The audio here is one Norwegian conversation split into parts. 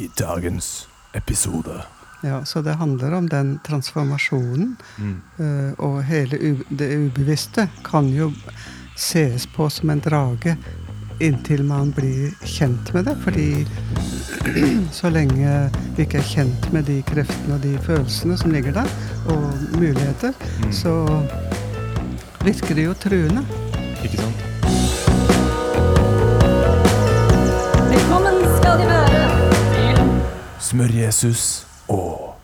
i dagens episode. Ja, Så det handler om den transformasjonen. Mm. eh, og hele det ubevisste kan jo ses på som en drage inntil man blir kjent med det. Fordi så lenge vi ikke er kjent med de kreftene og de følelsene som ligger der, og muligheter, Mm. så virker det jo truende. Ikke sant? Smør-Jesus og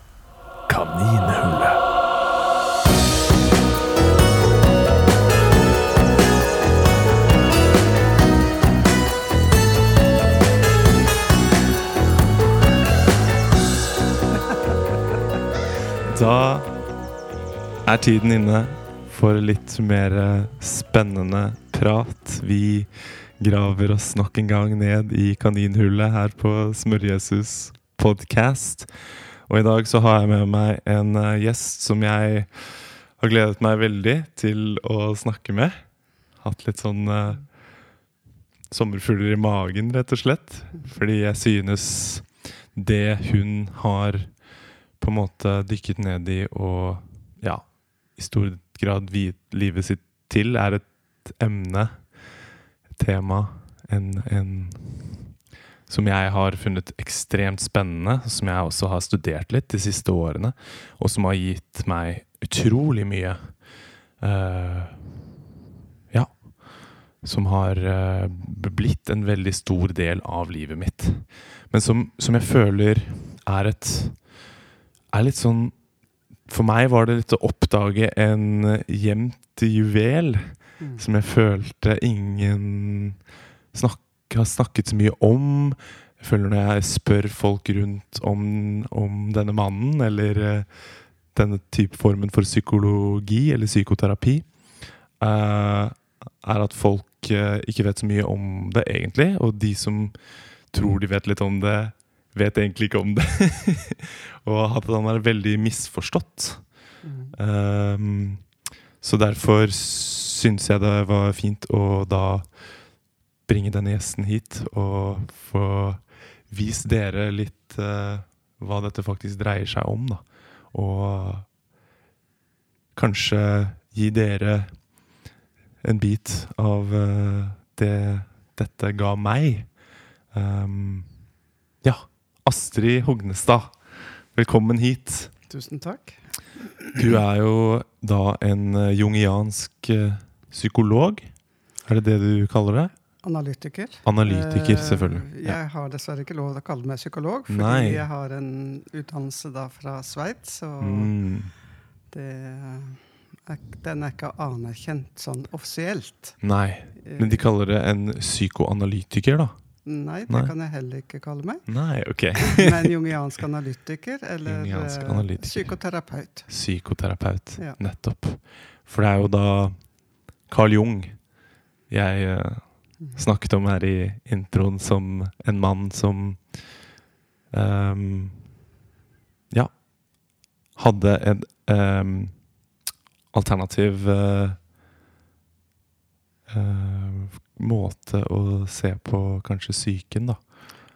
kaninhullet. Da er tiden inne for litt mer spennende prat. Vi graver oss nok en gang ned i kaninhullet her på Smør-Jesus podcast. Og i dag så har jeg med meg en eh, gjest som jeg har gledet meg veldig til å snakke med. Hatt litt sånn uh, sommerfugler i magen, rett og slett. Fordi jeg synes det hun har på en måte dykket ned i og ja, i stor grad viet livet sitt til, er et emne, et tema, en, en som jeg har funnet ekstremt spennende, som jeg også har studert litt de siste årene, og som har gitt meg utrolig mye. Uh, ja. Som har uh, blitt en veldig stor del av livet mitt. Men som, som jeg føler er et Er litt sånn For meg var det litt å oppdage en gjemt juvel Mm. som jeg følte ingen snak har snakket så mye om. Jeg føler når jeg spør folk rundt om, om denne mannen, eller eh, denne type formen for psykologi eller psykoterapi, eh, er at folk eh, ikke vet så mye om det egentlig. Og de som tror de vet litt om det, vet egentlig ikke om det. og at han er veldig misforstått. Mm. Um, så derfor syns jeg det var fint å da bringe denne gjesten hit og få vist dere litt uh, hva dette faktisk dreier seg om, da. Og kanskje gi dere en bit av uh, det dette ga meg. Um, ja, Astrid Hognestad, velkommen hit. Tusen takk. Du er jo da en jungiansk psykolog. Er det det du kaller det? Analytiker. Analytiker, Eh, selvfølgelig. Ja. Jeg har dessverre ikke lov til å kalle meg psykolog, fordi Nei. jeg har en utdannelse da fra Sveits, og Mm, det den er ikke anerkjent sånn offisielt. nei, men de kaller det en psykoanalytiker, da? Nei, det Nei. kan jeg heller ikke kalle meg. Nei, ok. Men jungiansk analytiker eller Jungiansk eh, analytiker. psykoterapeut. Psykoterapeut. Ja. Nettopp. For det er jo da Carl Jung jeg eh, snakket om her i introen som en mann som um, Ja. Hadde en um, alternativ uh, uh, måte å se på kanskje psyken, da.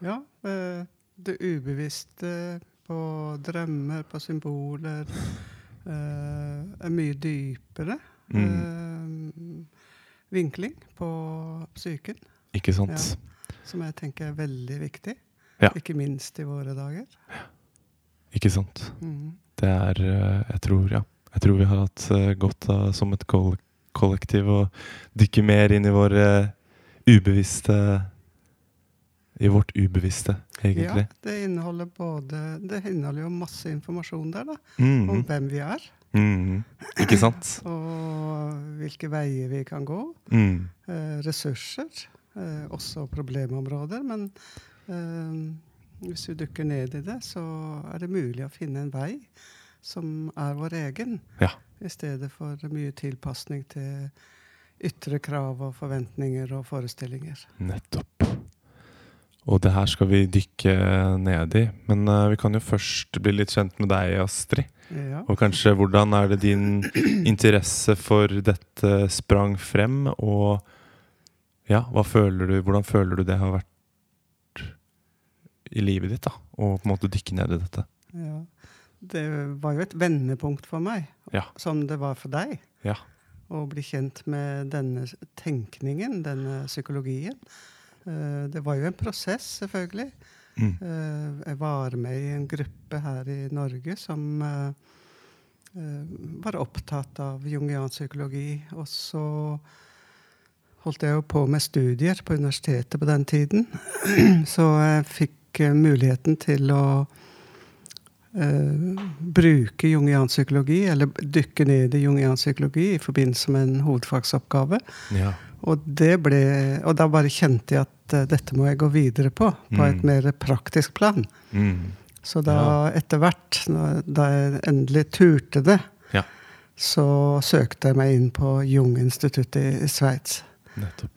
Ja, Uh, det ubevisste på drømmer, på symboler, er mye dypere. Mm. Eh, vinkling på psyken, Ikke sant? som jeg tenker er veldig viktig. Ja. Ikke minst i våre dager. Ikke sant? Mm. Det er eh, Jeg tror, ja. Jeg tror vi har hatt eh, godt av som et kollektiv å dykke mer inn i våre ubevisste I vårt ubevisste, egentlig. Ja, det inneholder både Det inneholder jo masse informasjon der, da. Mm. Om hvem vi er, Mhm. Ikke sant? og hvilke veier vi kan gå. Mm. Eh, ressurser. Eh, også problemområder. Men eh, hvis vi dukker ned i det, så er det mulig å finne en vei som er vår egen. Ja. I stedet for mye tilpasning til ytre krav og forventninger og forestillinger. Nettopp. Og det her skal vi dykke ned i. Men uh, vi kan jo først bli litt kjent med deg, Astrid. Ja. Og kanskje hvordan er det din interesse for dette sprang frem, og ja, føler du, hvordan føler du det har vært i livet ditt, da? Og på en måte dykke ned i dette? Ja. Det var jo et vendepunkt for meg, Ja. som det var for deg. Ja. Å bli kjent med denne tenkningen, denne psykologien. Eh, Det var jo en prosess, selvfølgelig. Mm. Eh, Jeg var med i en gruppe her i Norge som eh, var opptatt av jungiansk psykologi. Og så holdt jeg jo på med studier på universitetet på den tiden. Så jeg fikk muligheten til å uh, bruke jungiansk psykologi, eller dykke ned i jungiansk psykologi i forbindelse med en hovedfagsoppgave. Ja. Og, det ble, og da bare kjente jeg at eh, dette må jeg gå videre på, på et Mm. mer praktisk plan. Mm. Så da Ja. etter hvert, da jeg endelig turte det, Ja. så søkte jeg meg inn på Jung-instituttet i Sveits.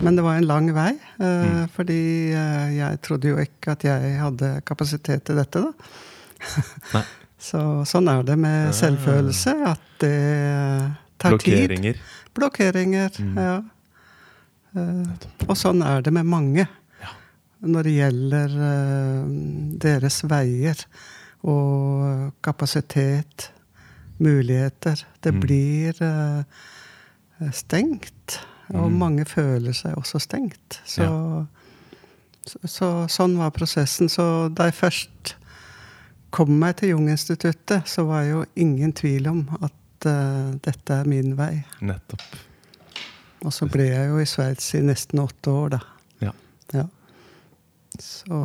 Men det var en lang vei, eh, Mm. fordi eh, jeg trodde jo ikke at jeg hadde kapasitet til dette, da. Nei. Så sånn er det med Ah. selvfølelse, at det tar tid. Blokkeringer. Blokkeringer, Mm. ja. Eh, og sånn er det med mange. Når det gjelder eh, deres veier og kapasitet, muligheter. Det Mm. blir eh, stengt. Og Mm. mange føler seg også stengt. Så, så, så sånn var prosessen. Så da jeg først kom meg til Jung-instituttet, så var jo ingen tvil om at uh, dette er min vei. Nettopp. Og så ble jeg jo i Sveits i nesten åtte år, da. Ja. Ja. Så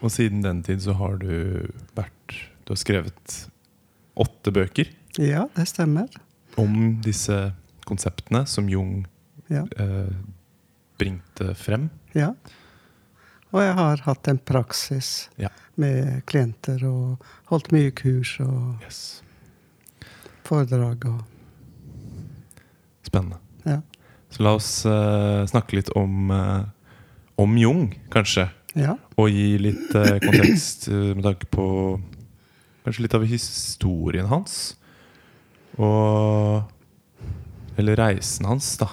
Og siden den tid så har du vært Du har skrevet åtte bøker ja, det stemmer. om disse konseptene som Jung Ja. eh, bringte frem. ja. Og jeg har hatt en praksis Ja. med klienter og holdt mye kurs og Yes. foredrag og Spennende. Ja. Så la oss uh, snakke litt om, uh, om Jung, kanskje. ja. Og gi litt uh, kontekst med tanke på kanskje litt av historien hans. Og Eller reisen hans, da.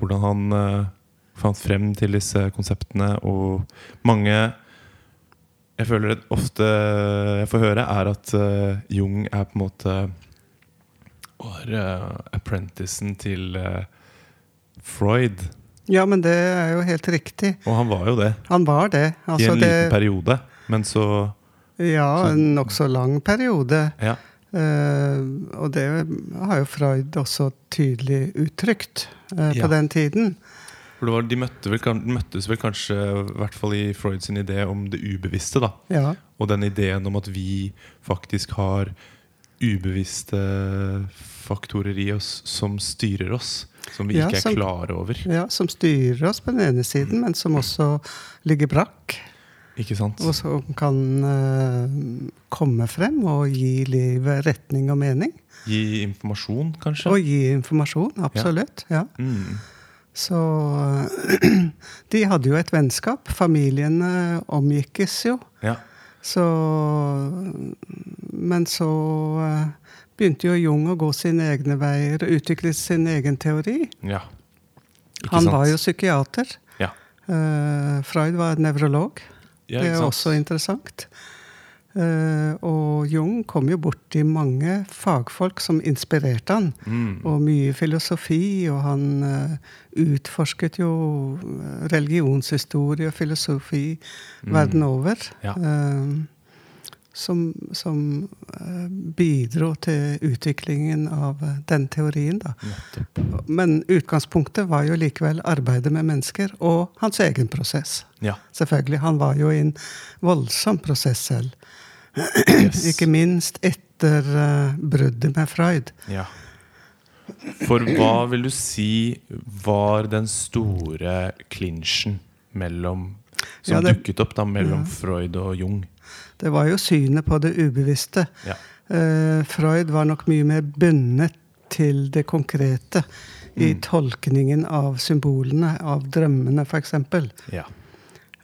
Hvordan han fant frem til disse konseptene. Og mange Jeg føler det ofte jeg får høre, er at Jung er på en måte Var uh, apprenticen til eh, Freud. ja, men det er jo helt riktig. Og han var jo det. Han var det. I Altså en det liten periode. Men så ja, Så- en nokså lang periode. Ja. Uh, og det har jo Freud også tydelig uttrykt uh, Ja. på den tiden. For var, de møtte vel, møttes vel kanskje, i hvert fall i Freud sin idé om det ubevisste. da Ja. Og den ideen om at vi faktisk har ubevisste faktorer i oss som styrer oss. Som vi Ja, ikke er som- klare over. ja, som styrer oss på den ene siden, men som også ligger brakk. Ikke sant? Og som kan uh, komme frem og gi livet retning og mening. Gi informasjon, kanskje? Og gi informasjon, absolutt. Ja. Mm. Så de hadde jo et vennskap. Familiene omgikkes jo. Ja. Så Men så eh, begynte jo Jung å gå sine egne veier og utvikle sin egen teori. ja. Ikke Han sant? var jo psykiater. Ja. Uh, Freud var nevrolog. Ja, det er også interessant. Uh, og Jung kom jo borti mange fagfolk som inspirerte han. Mm. Og mye filosofi, og han uh, utforsket jo religionshistorie og filosofi verden over. Mm. Ja. eh, som som eh, bidro til utviklingen av eh, den teorien, da. Men utgangspunktet var jo likevel arbeidet med mennesker og hans egen prosess. Ja. Selvfølgelig. Han var jo i en voldsom prosess selv. Yes. Ikke minst etter uh, bruddet med Freud. Ja. For hva vil du si var den store klinsjen mellom Som Ja, det- dukket opp da mellom. Freud og Jung? Det var jo synet på det ubevisste. Ja. Uh, Freud var nok mye mer bundet til det konkrete i Mm. tolkningen av symbolene, av drømmene f.eks. Ja.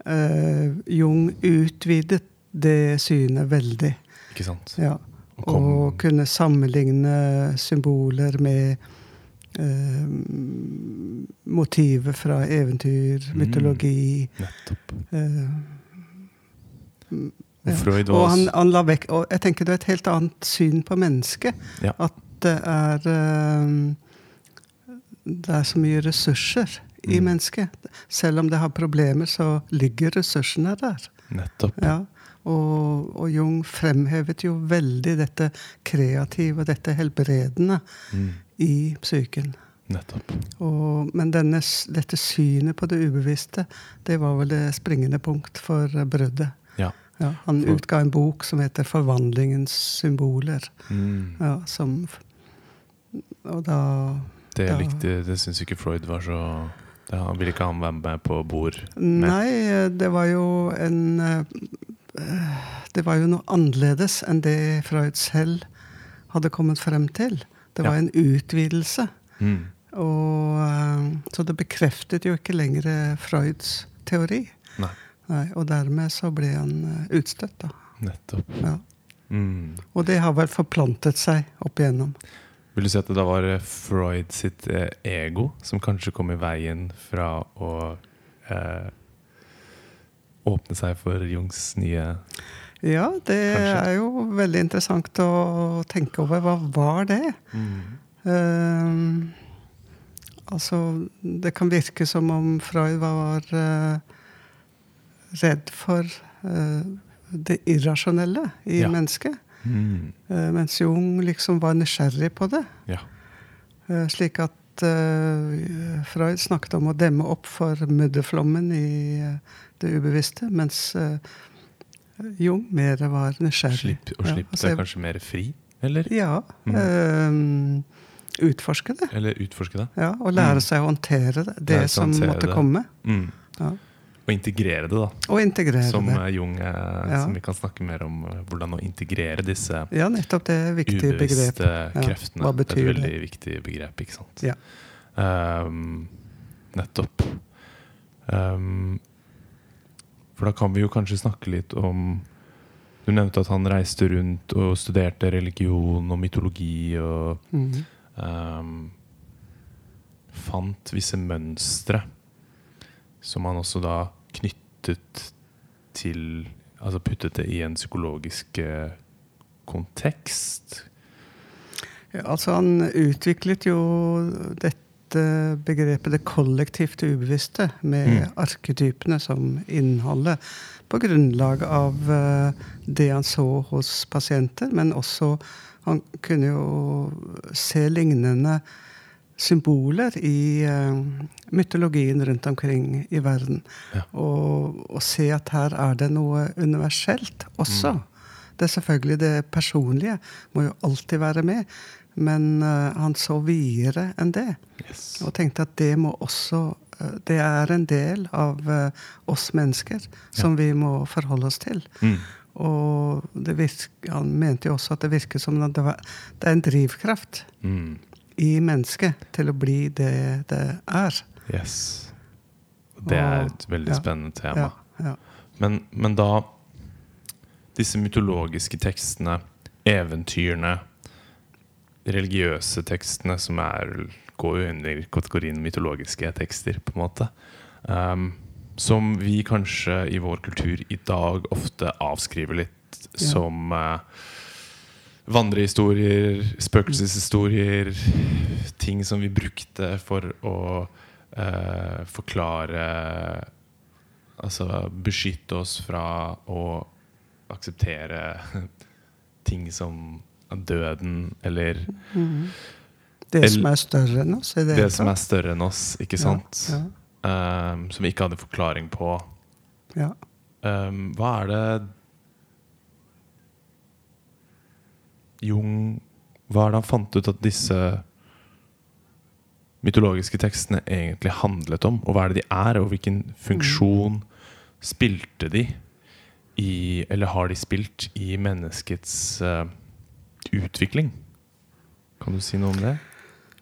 Uh, Jung utvidet det synet veldig. Ikke sant? Ja. Og kom- Og kunne sammenligne symboler med eh, motivet fra eventyr, Mm. mytologi Nettopp. eh. Freud var Og, han, han la vekk, og jeg tenker det er et helt annet syn på mennesket. Ja. At det er eh, Det er så mye ressurser i Mm. mennesket. Selv om det har problemer, så ligger ressursene der. Nettopp. Ja. Og, og Jung fremhevet jo veldig dette kreative, dette helbredende, Mm. i psyken. Nettopp. Og, men denne, dette synet på det ubevisste, det var vel det springende punkt for bruddet. Ja. Ja, han For- utga en bok som heter 'Forvandlingens symboler'. Mm. Ja, som, og da Det da, likte Det syns ikke Freud var så det, Han ville ikke han være med på bord med. Nei, det var jo en eh, Det var jo noe annerledes enn det Freud selv hadde kommet frem til. Det var Ja. en utvidelse. Mm. Og, eh, så det bekreftet jo ikke lenger Freuds teori. Nei. Nei, og dermed så ble han eh, utstøtt, da. Nettopp. Ja. Mm. Og det har vel forplantet seg opp igjennom. Vil du si at det da var eh, Freud sitt eh, ego som kanskje kom i veien fra å eh, åpne seg for Jungs nye Ja, det Kanskje. er jo veldig interessant å tenke over. Hva var det? Eh, altså, det kan virke som om Freud var eh, redd for uh, det irrasjonelle i Ja. mennesket. Mm. Uh, mens Jung liksom var nysgjerrig på det. Ja. Uh, slik at Freud snakket om å demme opp for mudderflommen i det ubevisste, mens Jung mer var nysgjerrig. Slipp, og Ja, slippe altså, deg kanskje mer fri? Eller? Ja. Mm. utforske det. Eller utforske det? Ja, og lære Mm. seg å håndtere det, det som måtte det. komme. Mm. Ja. Og integrere det, da. Og integrere Som det. eh, Jung eh, Ja. Som vi kan snakke mer om eh, hvordan å integrere disse Ja, nettopp det er viktige begrep. ubevisste Ja. kreftene. betyr det et veldig det? viktig begrep, ikke sant? Ja. Um, nettopp. Um, for da kan vi jo kanskje snakke litt om Du nevnte at han reiste rundt og studerte religion og mytologi og Mhm. um, fant visse mønstre som han også da knyttet til Altså puttet det i en psykologisk eh, kontekst. Ja, altså han utviklet jo dette begrepet det kollektivt ubevisste, med Mm. arketypene som innholdet, på grunnlag av eh, det han så hos pasienter, men også Han kunne jo se lignende symboler i uh, mytologien rundt omkring i verden. Ja. Og, og se at her er det noe universelt også. Mm. Det er selvfølgelig det personlige må jo alltid være med, men uh, han så videre enn det. Yes. Og tenkte at det må også uh, Det er en del av oss mennesker som vi må forholde oss til. Mm. Og det virk, han mente jo også at det virker som at det, var, det er en drivkraft Mm. I mennesket til å bli det det er. Yes. Det er et veldig Ja. spennende tema. Ja, ja. Men, men da Disse mytologiske tekstene, eventyrene, religiøse tekstene, som er, går under kategorien mytologiske tekster, på en måte. Um, som vi kanskje i vår kultur i dag ofte avskriver litt som uh, vandrehistorier, spøkelseshistorier, ting som vi brukte for å eh, forklare Altså beskytte oss fra å akseptere ting som døden, eller mm. Det som er større enn oss. det, det som er større enn oss, ikke sant? Ja, Um, som vi ikke hadde forklaring på. ja. Um, hva er det Jung Hva er det han fant ut at disse mytologiske tekstene egentlig handlet om? Og hva er det de er, og hvilken funksjon spilte de i Eller har de spilt i menneskets uh, utvikling? Kan du si noe om det?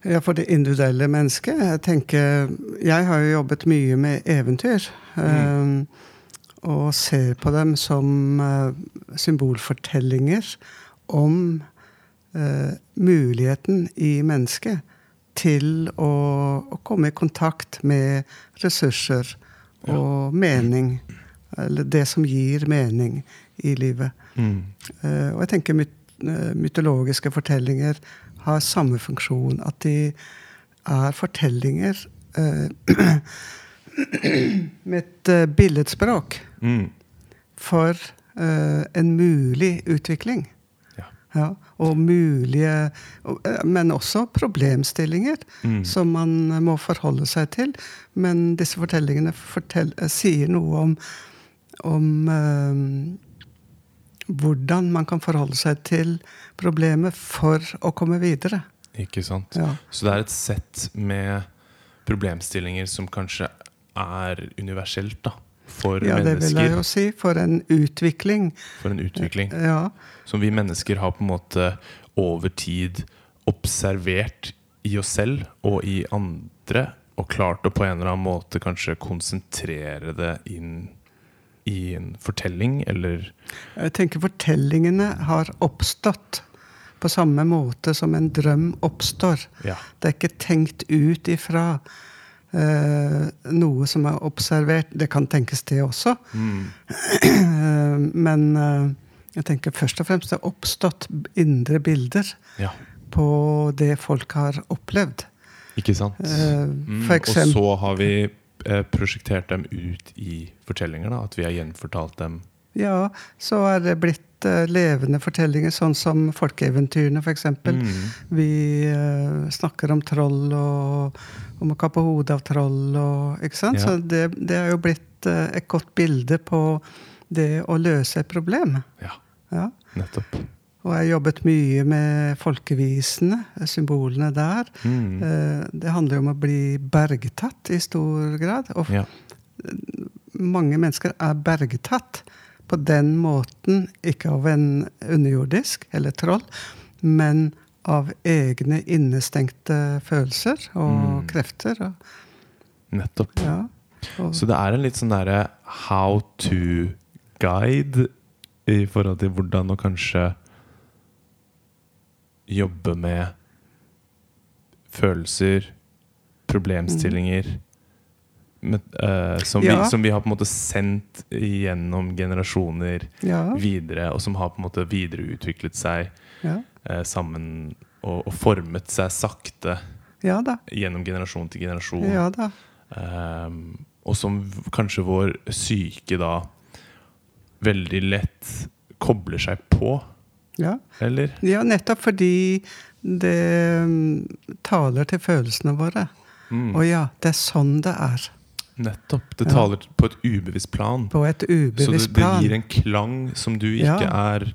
Ja, for det individuelle mennesket. Jeg tenker, jeg har jo jobbet mye med eventyr. Mm. Um, og ser på dem som uh, symbolfortellinger om eh, muligheten i mennesket til å, å komme i kontakt med ressurser og mening. Eller det som gir mening i livet. Mm. Eh, og jeg tenker myt, eh, mytologiske fortellinger har samme funksjon. At de er fortellinger eh, med et eh, billedspråk Mm. for eh, en mulig utvikling. Ja. Og mulige Men også problemstillinger Mm. som man må forholde seg til. Men disse fortellingene fortell, eh, sier noe om, om eh, hvordan man kan forholde seg til problemet for å komme videre. Ikke sant? Ja. Så det er et sett med problemstillinger som kanskje er universelt da, for ja, det vil jeg jo si. For en utvikling. For en utvikling. Ja, Som vi mennesker har på en måte over tid observert i oss selv og i andre, og klart å på en eller annen måte kanskje konsentrere det inn i en fortelling, eller Jeg tenker fortellingene har oppstått på samme måte som en drøm oppstår. Ja. Det er ikke tenkt ut ifra noe som er observert. Det kan tenkes det også. Mm. Eh, men eh, jeg tenker først og fremst det har oppstått indre bilder ja. på det folk har opplevd. Ikke sant? Eh, Mm, og så har vi eh, prosjektert dem ut i fortellinger. da At vi har gjenfortalt dem. Ja, så er det blitt eh, levende fortellinger, sånn som folkeeventyrene, f.eks. Mm. Vi uh, snakker om troll og om å kappe hodet av troll og Ikke sant? Ja. Så det, det er jo blitt uh, et godt bilde på det å løse et problem. Ja, Ja. nettopp. Og jeg har jobbet mye med folkevisene, symbolene der. Mm. Det handler jo om å bli bergtatt i stor grad. Og Ja. mange mennesker er bergtatt på den måten, ikke av en underjordisk eller troll, men av egne innestengte følelser og Mm. krefter. Og, Nettopp. ja. og, Så det er en litt sånn derre how to-guide i forhold til hvordan å kanskje jobbe med følelser, problemstillinger med, uh, som, Ja. vi, som vi har på en måte sendt gjennom generasjoner ja, videre, og som har på en måte videreutviklet seg ja, uh, sammen og, og formet seg sakte gjennom generasjon til generasjon. Ehm, og som kanskje vår syke da veldig lett kobler seg på, Ja. eller? ja, nettopp fordi det mm, taler til følelsene våre. Mm, Og ja, det er sånn det er. Nettopp. Det Ja. taler på et ubevisst plan. På et Så det, ubevisst det gir en klang som du ikke Ja. er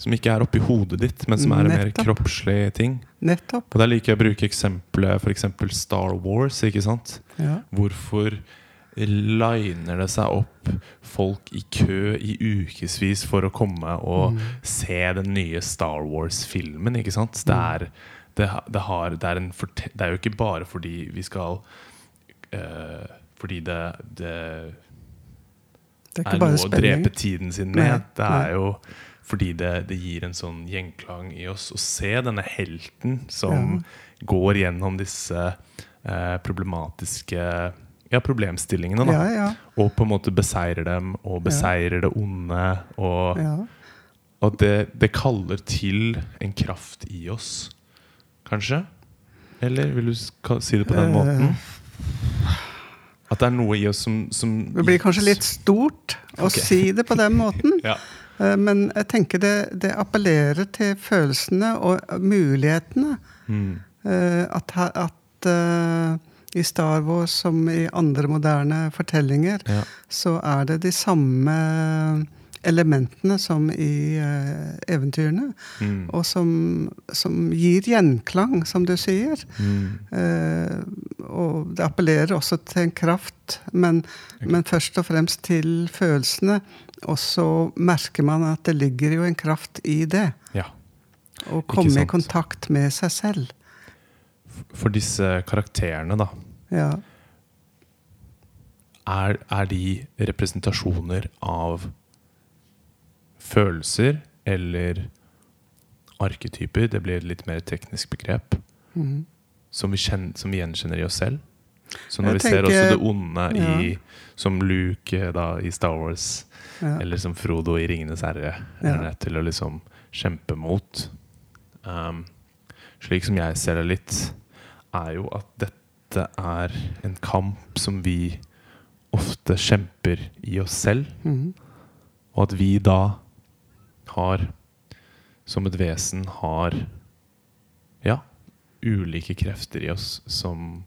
Som ikke er oppi hodet ditt, men som er en mer kroppslig ting. Nettopp. Og Der liker jeg å bruke eksempelet f.eks. Star Wars. ikke sant? Ja. Hvorfor liner det seg opp folk i kø i ukevis for å komme og Mm. se den nye Star Wars-filmen? ikke sant? Det er, det, det, har, det, er en det er jo ikke bare fordi vi skal eh, Fordi det, det Det er er noe å drepe tiden sin Nei, med. Det nei. er jo fordi det, det gir en sånn gjenklang i oss. Å se denne helten som går gjennom disse eh, problematiske ja, problemstillingene. Da, Ja, ja. Og på en måte beseirer dem, og beseirer det onde. Og, ja. og det, det kaller til en kraft i oss, kanskje? Eller vil du si det på den måten? måten? At det er noe i oss som, som Det blir kanskje litt stort å okay. si det på den måten. ja. Eh, Men jeg tenker det, det appellerer til følelsene og mulighetene. Mm. Eh, At, at eh, i Star Wars som i andre moderne fortellinger, Ja. så er det de samme elementene som i uh, eventyrene. Mm. Og som, som gir gjenklang, som du sier. Mm. Uh, og det appellerer også til en kraft, men, men først og fremst til følelsene. Og så merker man at det ligger jo en kraft i det. Ja. Å komme i kontakt med seg selv. For disse karakterene, da, Ja. er, er de representasjoner av følelser eller arketyper? Det blir et litt mer teknisk begrep. Mm. Som vi, kjenner, som vi gjenkjenner i oss selv? Så når Jeg vi ser også det onde i Som Luke da i Star Wars, Ja. eller som Frodo i Ringenes herre, Ja. er nødt til å liksom kjempe mot. Um, slik som jeg ser det litt, er jo at dette er en kamp som vi ofte kjemper i oss selv. Mm. Og at vi da har, som et vesen, har ja, ulike krefter i oss som,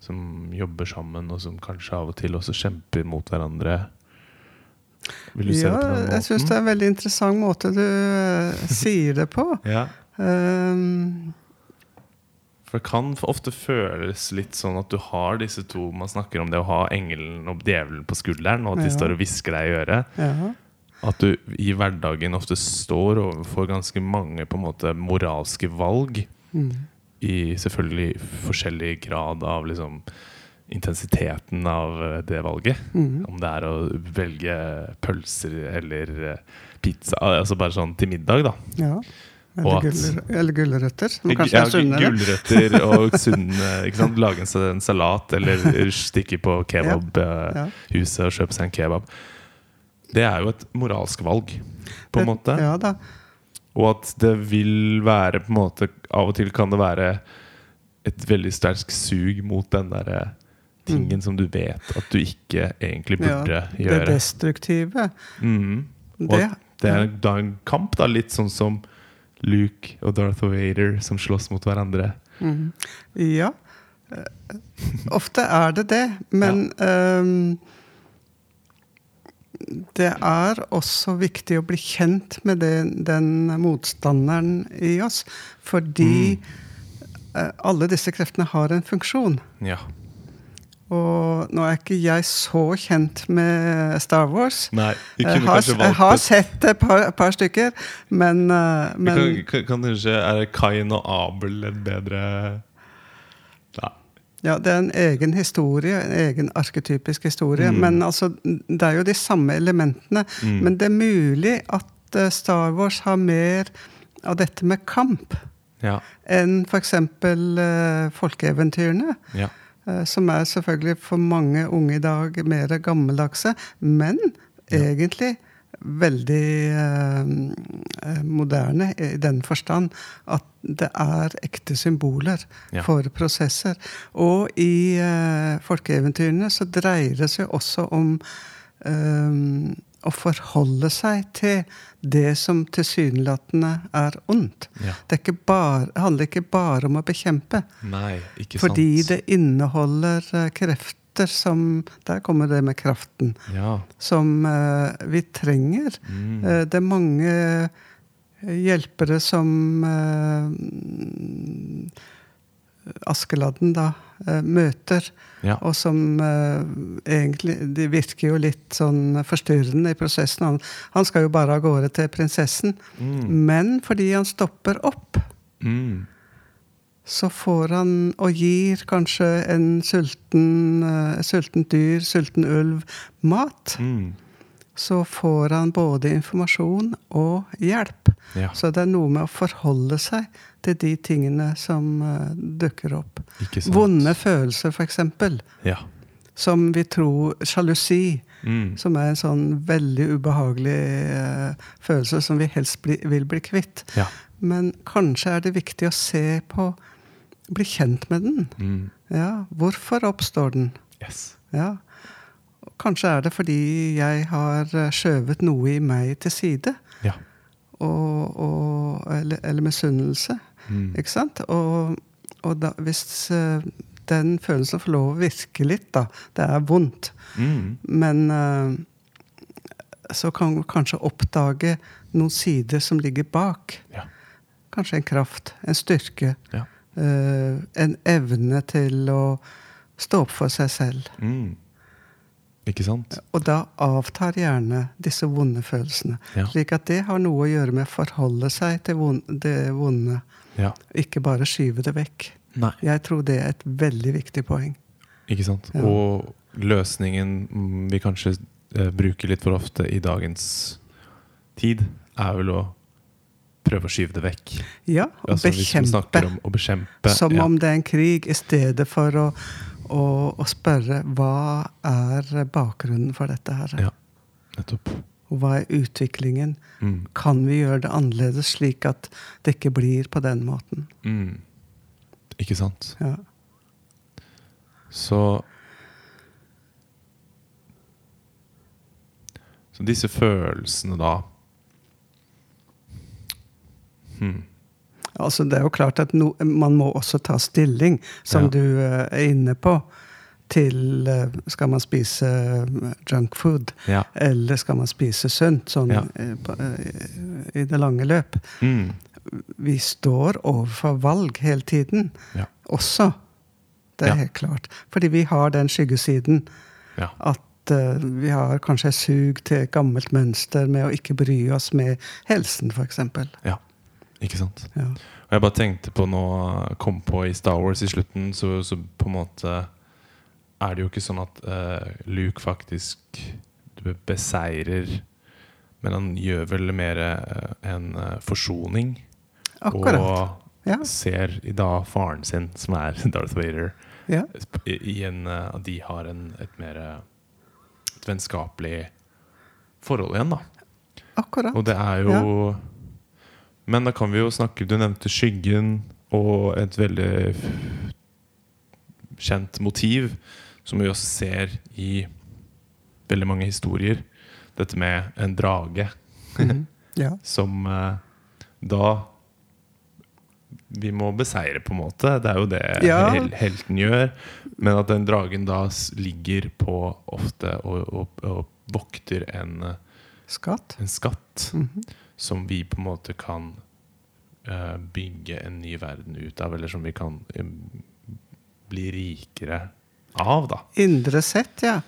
som jobber sammen, og som kanskje av og til også kjemper mot hverandre. Vil du se det på den måten? jeg syns det er en veldig interessant måte du eh, sier det på. Ja, Um, for det kan ofte føles litt sånn at du har disse to Man snakker om det å ha engelen og djevelen på skulderen, og at de Ja. står og hvisker deg i øret. ja. At du i hverdagen ofte står overfor ganske mange på en måte moralske valg. Mm. I selvfølgelig forskjellig grad av liksom intensiteten av eh, det valget. Mm. Om det er å velge pølser eller eh, pizza. Altså bare sånn til middag, da. ja. Eller, at- eller gulrøtter, som kanskje Ja, er sunnere. Gulrøtter og sunne. Ikke sant? Lage en salat eller stikke på kebabhuset Ja. og kjøpe seg en kebab. Det er jo et moralsk valg, på en måte. Ja da. Og at det vil være på en måte Av og til kan det være et veldig sterkt sug mot den derre tingen som du vet at du ikke egentlig burde Ja, det gjøre. destruktive. Mm. Og Det, det er da en kamp, da, litt sånn som Luke og Darth Vader som slåss mot hverandre. Mm. Ja. Eh, Ofte er det det, men ehm, det er også viktig å bli kjent med det, den motstanderen i oss. Fordi mm. alle disse kreftene har en funksjon. Ja. Og nå er ikke jeg så kjent med Star Wars. Nei, Jeg har, jeg har sett et par, par stykker, men, eh, men kan, kan, kan kanskje Er Kain og Abel et bedre. Ja, det er en egen historie, en egen arketypisk historie. Mm. Men altså, det er jo de samme elementene. Mm. Men det er mulig at eh, Star Wars har mer av dette med kamp Ja. enn f.eks. Uh, folkeeventyrene. ja. eh, som er selvfølgelig for mange unge i dag mer gammeldagse, men egentlig veldig eh, eh, moderne i den forstand at det er ekte symboler Ja. for prosesser. Og i eh, folkeeventyrene så dreier det seg også om eh, å forholde seg til det som tilsynelatende er ondt. Ja. Det ikke bare, handler ikke bare om å bekjempe. Nei, ikke Fordi sant. det inneholder eh, krefter som Der kommer det med kraften. Ja. Som uh, vi trenger. Mm. Uh, det er mange eh, hjelpere som Askeladden da møter. Ja. Og som egentlig De virker jo litt sånn forstyrrende i prosessen. Han, han skal jo bare av gårde til prinsessen. Mm. Men fordi han stopper opp, Mm. Så får han og gir kanskje en sulten, uh, sultent dyr, sulten ulv, mat. Mm. Så får han både informasjon og hjelp. Ja. Så det er noe med å forholde seg til de tingene som uh, dukker opp. Vonde følelser, f.eks. Ja. Som vi tror Sjalusi, Mm. som er en sånn veldig ubehagelig uh, følelse som vi helst bli, vil bli kvitt. Ja. Men kanskje er det viktig å se på Bli kjent med den. Mm. Ja, Hvorfor oppstår den? Yes. Ja. Kanskje er det fordi jeg har eh, skjøvet noe i meg til side. Ja. Og, og, eller, eller misunnelse. Mm. Ikke sant? Og, og da, hvis eh, den følelsen får lov å virke litt, da Det er vondt. Mm. Men eh, så kan vi kanskje oppdage noen sider som ligger bak. Ja. Kanskje en kraft, en styrke. Ja. Eh, en evne til å stå opp for seg selv. Mm. Ikke sant? Og da avtar gjerne disse vonde følelsene. Ja. Slik at det har noe å gjøre med å forholde seg til det vonde. Ja. Ikke bare skyve det vekk. Nei. Jeg tror det er et veldig viktig poeng. Ikke sant? Ja. Og løsningen vi kanskje eh, bruker litt for ofte i dagens tid, er vel å prøve å skyve det vekk. Ja, og Altså, bekjempe. om å bekjempe Som ja. om det er en krig, i stedet for å, å, å spørre hva er bakgrunnen for dette her? Ja, nettopp. Og hva er utviklingen? Mm. Kan vi gjøre det annerledes, slik at det ikke blir på den måten? Mm. Ikke sant? Ja. Så Så disse følelsene, da hmm. Altså, det er jo klart at no, man må også ta stilling, som Ja. du eh, er inne på, til eh, Skal man spise eh, junkfood, Ja. eller skal man spise sunt, sånn Ja. i det lange løp? Mm. Vi står overfor valg hele tiden, Ja. også. Det er helt klart. Fordi vi har den skyggesiden ja. at vi har kanskje sug til gammelt mønster med å ikke bry oss med helsen, f.eks. Ja. Ikke sant? Ja. Og jeg bare tenkte på nå Kom på i Star Wars i slutten, så, så på en måte er det jo ikke sånn at uh, Luke faktisk beseirer Men han gjør vel mer uh, en uh, forsoning. Akkurat. Og Ja. ser da faren sin, som er Darth Vader, ja. i, i en, at de har en, et mer et vennskapelig forhold igjen, da. Akkurat. Og det er jo Men da kan vi jo snakke Du nevnte skyggen og et veldig kjent motiv, som vi også ser i veldig mange historier. Dette med en drage Mhm. Ja. som eh, da vi må beseire, på en måte. Det er jo det Ja. hel helten gjør. Men at den dragen da ligger på ofte og, og, og vokter en, eh, Skatt. en skatt Mhm. Som vi på en måte kan uh, bygge en ny verden ut av, eller som vi kan um, bli rikere av, da. Indre sett, ja.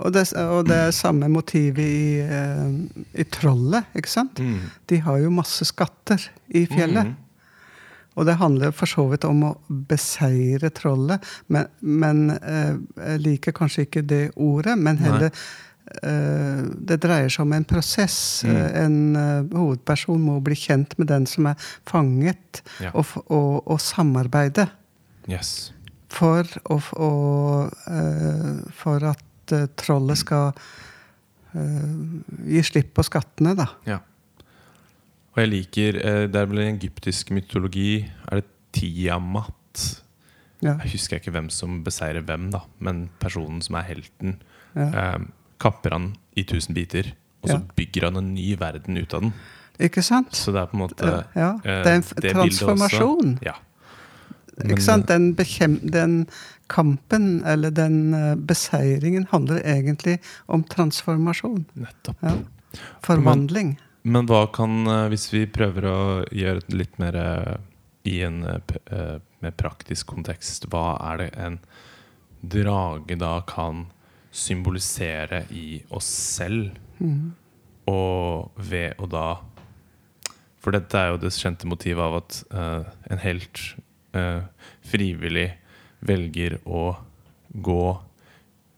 Og det, og det er samme motivet i, uh, i trollet, ikke sant? De har jo masse skatter i fjellet. Mm. Og det handler for så vidt om å beseire trollet, men, men eh, jeg liker kanskje ikke det ordet, men heller eh, Det dreier seg om en prosess. Mm. Eh, En eh, hovedperson må bli kjent med den som er fanget, Ja. og, og, og samarbeide Yes. for, eh, for at eh, trollet skal eh, gi slipp på skattene, da. Ja. Og jeg liker eh, Det er vel en egyptisk mytologi. Er det Tiamat? Ja, Jeg husker ikke hvem som beseirer hvem, da. Men personen som er helten, ja. eh, kapper han i tusen biter. Og så Ja. bygger han en ny verden ut av den. Ikke sant? Så det er på en måte ja, eh, det er en det transformasjon. Ja. Men, Ikke sant? Den, bekjem, den kampen, eller den eh, beseiringen, handler egentlig om transformasjon. Nettopp. Ja. Forvandling. Men hva kan, eh, hvis vi prøver å gjøre det litt mer i en mer praktisk kontekst, hva er det en drage da kan symbolisere i oss selv? Mm. Og ved å da For dette er jo det kjente motivet av at uh, en helt uh, frivillig velger å gå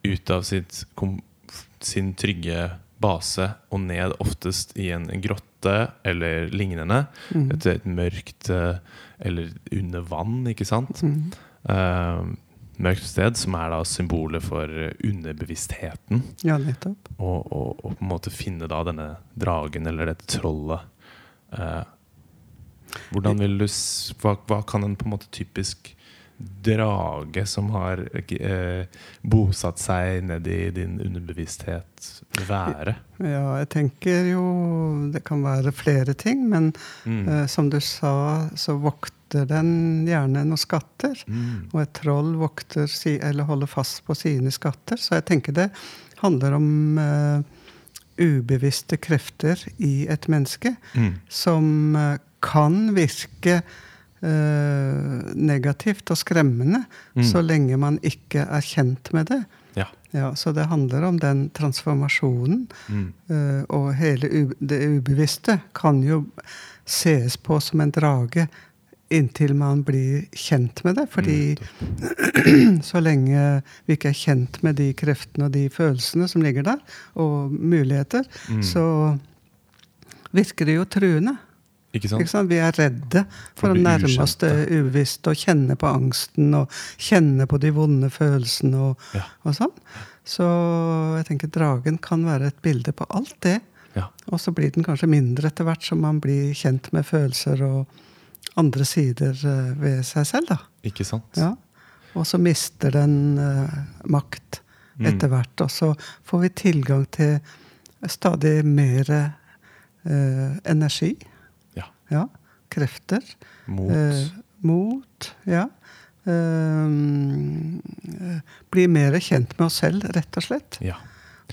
ut av sitt, sin trygge base og ned oftest i en grotte eller lignende. Mm. Et, et mørkt eh, Eller under vann, ikke sant? Mm. Eh, mørkt sted, som er da symbolet for eh, underbevisstheten. Ja, nettopp. Og, og, og på en måte finne da denne dragen eller dette trollet. Eh, hvordan vil du hva, hva kan en på en måte typisk drage som har eh, bosatt seg nedi din underbevissthet, være? Ja, jeg tenker jo det kan være flere ting, men Mm. eh, som du sa, så vokter den gjerne noen skatter. Mm. Og et troll vokter si, eller holder fast på sine skatter. Så jeg tenker det handler om eh, ubevisste krefter i et menneske Mm. som eh, kan virke eh, negativt og skremmende Mm. så lenge man ikke er kjent med det. Ja. Ja, så det handler om den transformasjonen. Mm. eh, og hele det ubevisste kan jo ses på som en drage inntil man blir kjent med det. Fordi så lenge vi ikke er kjent med de kreftene og de følelsene som ligger der, og muligheter, Mm. så virker det jo truende. Ikke sant? Ikke sant? Vi er redde for, For å nærme oss det ubevisste og kjenne på angsten og kjenne på de vonde følelsene og, Ja. og sånn. Så jeg tenker dragen kan være et bilde på alt det. Ja. Og så blir den kanskje mindre etter hvert som man blir kjent med følelser og andre sider eh, ved seg selv. da. Ikke sant? Ja. Og så mister den eh, makt Mm. etter hvert. Og så får vi tilgang til stadig mer eh, energi. Ja. Krefter. Mot. Eh, mot. Ja. Eh, bli mer kjent med oss selv, rett og slett. Ja.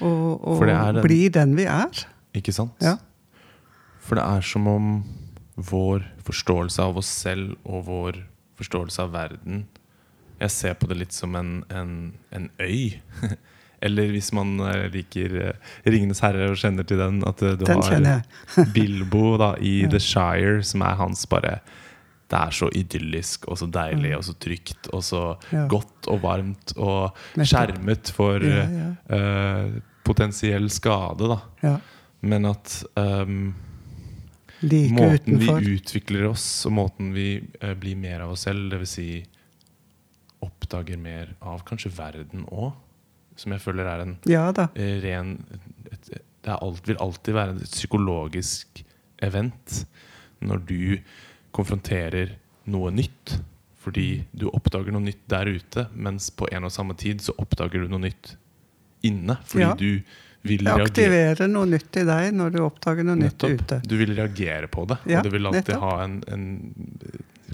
Og, og den- bli den vi er. Ikke sant? Ja. For det er som om vår forståelse av oss selv og vår forståelse av verden Jeg ser på det litt som en, en, en øy. Eller hvis man eh, liker uh, 'Ringenes herre' og kjenner til den, at eh, du Den har. Bilbo da, i Ja. The Shire, som er hans bare Det er så idyllisk og så deilig og så trygt og så. Ja. godt og varmt og skjermet for Ja, eh, ja. Uh, potensiell skade, da. Ja. Men at um, Like måten utenfor. vi utvikler oss, og måten vi uh, blir mer av oss selv, dvs. Si, oppdager mer av kanskje verden òg, som jeg føler er en Ja eh, ren et, Det alt, vil alltid være et psykologisk event når du konfronterer noe nytt. Fordi du oppdager noe nytt der ute, mens på en og samme tid så oppdager du noe nytt inne. Fordi Ja. du vil reagere aktiverer noe nytt i deg når du oppdager noe Nettopp. nytt ute. Du vil reagere på det. Ja, og det vil alltid nettopp. ha en, en